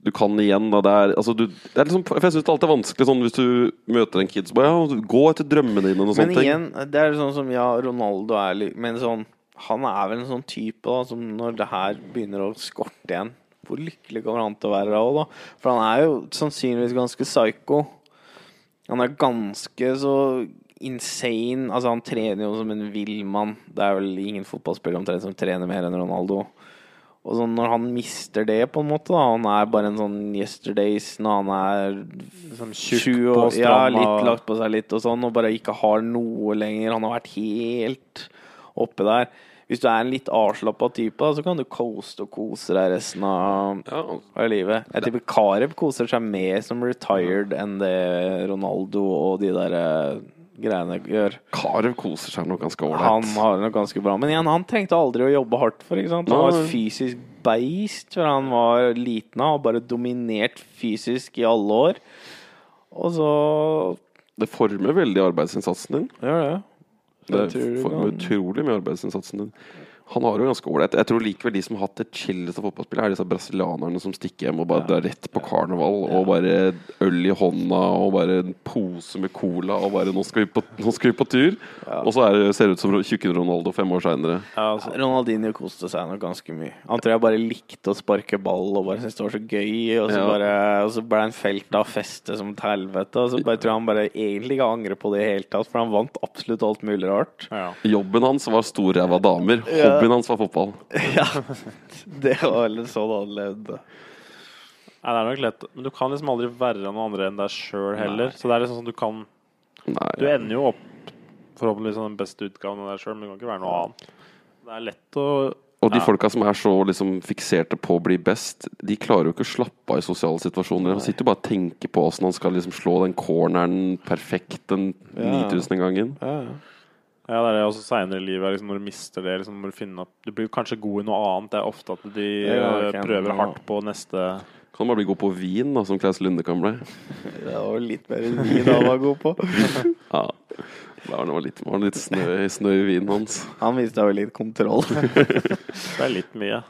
Du kan igjen, da. Det er, altså, du, det er liksom, for jeg syns alltid er vanskelig sånn hvis du møter en kid som bare ja, gå etter drømmene dine og Men sånne ting. igjen, det er sånn som ja, Ronaldo er Men sånn Han er vel en sånn type da som når det her begynner å skorte igjen Hvor lykkelig kommer han til å være da òg, da? For han er jo sannsynligvis ganske psycho. Han er ganske så insane. Altså, han trener jo som en villmann. Det er vel ingen fotballspiller omtrent som trener mer enn Ronaldo. Og sånn når han mister det, på en måte da Han er bare en sånn yesterdays når han er Sånn tjukk på år Ja, litt lagt på seg litt og sånn, og bare ikke har noe lenger. Han har vært helt oppe der. Hvis du er en litt avslappa type, da, så kan du coaste og kose deg resten av, Ja, av livet. Jeg tipper Karev koser seg mer som retired enn det Ronaldo og de der eh, greiene gjør. Karev koser seg nok ganske Han har det nok ganske bra. Men igjen, han trengte aldri å jobbe hardt for. ikke sant? Han var et fysisk beist fra han var liten av, og bare dominert fysisk i alle år. Og så Det former veldig arbeidsinnsatsen din. gjør det. Det Jeg former kan- utrolig mye arbeidsinnsatsen din. Han har jo ganske ålreit. Jeg tror likevel de som har hatt det chilleste fotballspillet, er disse brasilianerne som stikker hjem og bare drar rett på karneval, og bare øl i hånda og bare en pose med cola og bare 'Nå skal vi på, nå skal vi på tur'. Og så er det, ser det ut som tjukke Ronaldo fem år seinere. Ja, altså, Ronaldinho koste seg nok ganske mye. Han tror jeg bare likte å sparke ball og bare syntes det var så gøy. Og så, Ja. bare, og så ble han felt av feste som et helvete. Og så bare tror jeg han bare egentlig ikke angrer på det i det hele tatt, for han vant absolutt alt mulig rart. ja. Jobben hans var storræva damer. Ja. Hobbyen hans var fotball. Ja, det var vel sånn han levde. Nei, det er nok lett. Men du kan liksom aldri være noen andre enn deg sjøl heller. Så det er liksom sånn du kan Nei. Du ender jo opp forhåpentligvis som den beste utgaven av deg sjøl, men du kan ikke være noe annet. Det er lett å Og de Ja. folka som er så liksom fikserte på å bli best, de klarer jo ikke å slappe av i sosiale situasjoner. De sitter jo bare og tenker på åssen han skal liksom slå den corneren perfekt den 9000. gangen. Ja, ja. Det er det også seinere i livet, liksom, når du mister det. Liksom, opp, du blir kanskje god i noe annet. Det er ofte at de Ja, okay. prøver hardt på neste Kan bare bli god på vin, da, som Klaus Lunde kan bli. Det var litt mer enn han var god på. Ja. Det var noe var litt, var litt snø, snø i vinen hans. Han viste jo litt kontroll. Det er litt mye.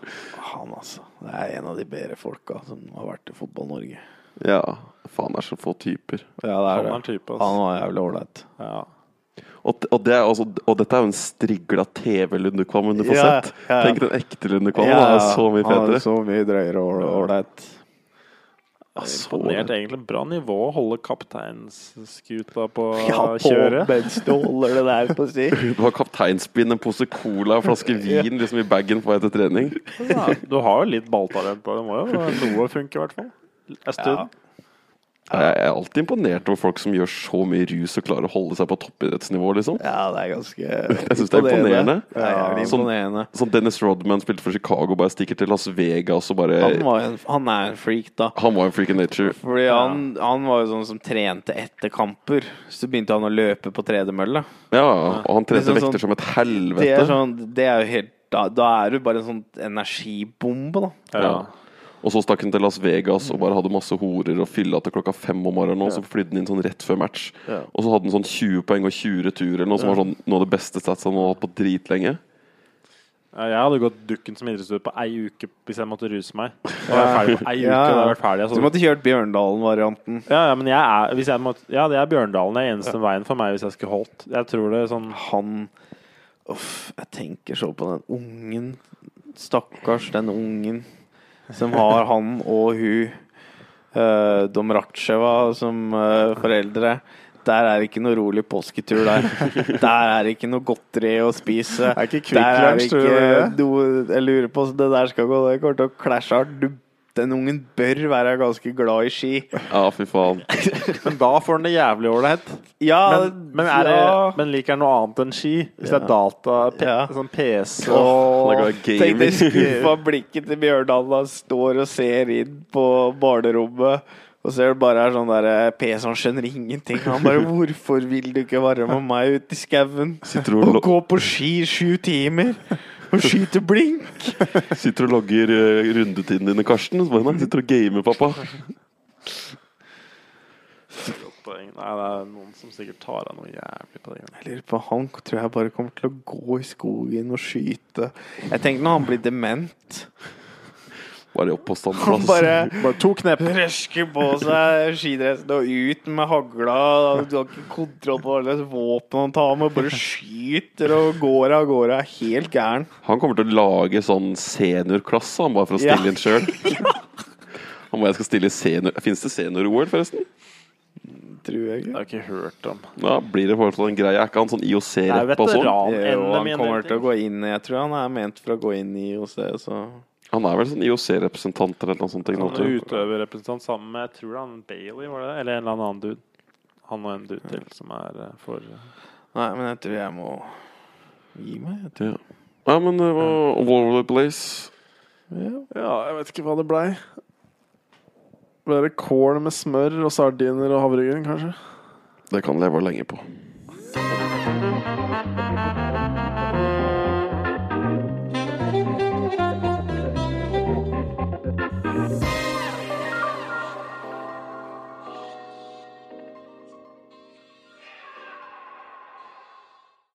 Han, altså. Det er en av de bedre folka som har vært i Fotball-Norge. Ja. Faen, det er så få typer. Ja, det er Han er er det. type, Han var jævlig ålreit. Ja. Og, og, det er altså, og dette er jo en strigla TV-Lundekvam du får Ja, sett. ja. Tenk den ekte lundekvammen. Ja, er så mye er fetere. så mye drøyere og ålreit. Imponert. Egentlig bra nivå å holde kapteinskuta på Ja, på kjøret. mens du holder det der på si. Du har kapteinspinn, en pose cola, en flaske vin liksom i bagen på vei til trening. Ja, du har jo litt balltalent. da. Det må jo noe funke, i hvert fall. En stund. Jeg er alltid imponert over folk som gjør så mye rus og klarer å holde seg på toppidrettsnivå, liksom. Ja, det er ganske Jeg synes det er imponerende. Det er jævlig Sånn- imponerende. Sånn Dennis Rodman spilte for Chicago, bare stikker til Las Vegas og bare Han, var en, han er en freak, da. Han var en freak in nature. Fordi han, han var jo sånn som trente etter kamper. Så begynte han å løpe på tredemølle. Ja, og han trente Liksom sånn- vekter som et Det helvete. er, sånn, det er jo helt da, da er du bare en sånn energibombe, da. Ja. Og så stakk han til Las Vegas og bare hadde masse horer og fylla til klokka fem om morgenen. Og så flydde han inn sånn rett før match. Og så hadde han sånn 20 poeng og 20 returer, eller noe som var sånn noe av det beste statsa han hadde hatt på dritlenge. Ja, Jeg hadde gått dukken som idrettsutøver på ei uke hvis jeg måtte ruse meg. Jeg var ferdig på ei uke, Ja, da ja. jeg vært ferdig. Du Altså. måtte kjørt Bjørndalen-varianten. Ja, ja, men jeg er, hvis jeg måtte, ja, det er Bjørndalen. Det er eneste veien for meg hvis jeg skulle holdt. Jeg tror det er sånn Han Uff, jeg tenker så på den ungen. Stakkars den ungen som har han og hun uh, Domracheva som uh, foreldre. Der er det ikke noe rolig påsketur der. Der er det ikke noe godteri å spise. Er ikke Kvikk det Lunsj, tror du det? noe Jeg lurer på hvordan det der skal gå. Det kommer til å klæsje hardt. Du- Den ungen bør være ganske glad i ski. Ja, fy faen. Men da får han det jævlig ålreit. Ja, Men, men, det, ja. men liker han noe annet enn ski? Hvis det er data, P, Ja. sånn PC det. Tenk deg skuffa blikket til Bjørndal da han står og ser inn på barnerommet. Og så er det bare sånn der eh, PC, han skjønner ingenting. Han bare 'Hvorfor vil du ikke være med meg ut i skauen?' Og, Og gå på ski i sju timer og skyter blink! sitter og logger uh, rundetiden dine, Karsten. Så bare, nei, sitter og gamer, pappa. Nei, det er noen som sikkert tar av noe jævlig på det. Jeg lurer på, Han tror jeg bare kommer til å gå i skogen og skyte. Jeg tenker når han blir dement Bare opp på standplass. bare Bare to knep. Røske på seg skidressen og ut med hagla. Du har ikke kontroll på hva slags våpen han tar med. Bare skyter og går av gårde. Helt gæren. Han kommer til å lage sånn seniorklasse, han bare for å Ja. stille inn sjøl. Han bare jeg skal stille senior Fins det senior-OL, forresten? Tror jeg Det ikke. har jeg ikke hørt om. Ja, Blir det fortsatt en greie? Er ikke han sånn IOC-rep og sånn? Jo, han kommer til å gå inn Jeg tror han er ment for å gå inn i IOC, så Han er vel sånn IOC-representant eller noe sånt. Han er utøverrepresentant sammen med jeg tror han Bailey, var det? Eller en eller annen dude. Han og en dude til som er eh, for Nei, men jeg tror jeg må gi meg. Jeg tror. Ja. ja, men det var all over the place. Ja. Ja, jeg vet ikke hva det blei. Ble det kål med smør og sardiner og havregryn, kanskje? Det kan leve lenge på.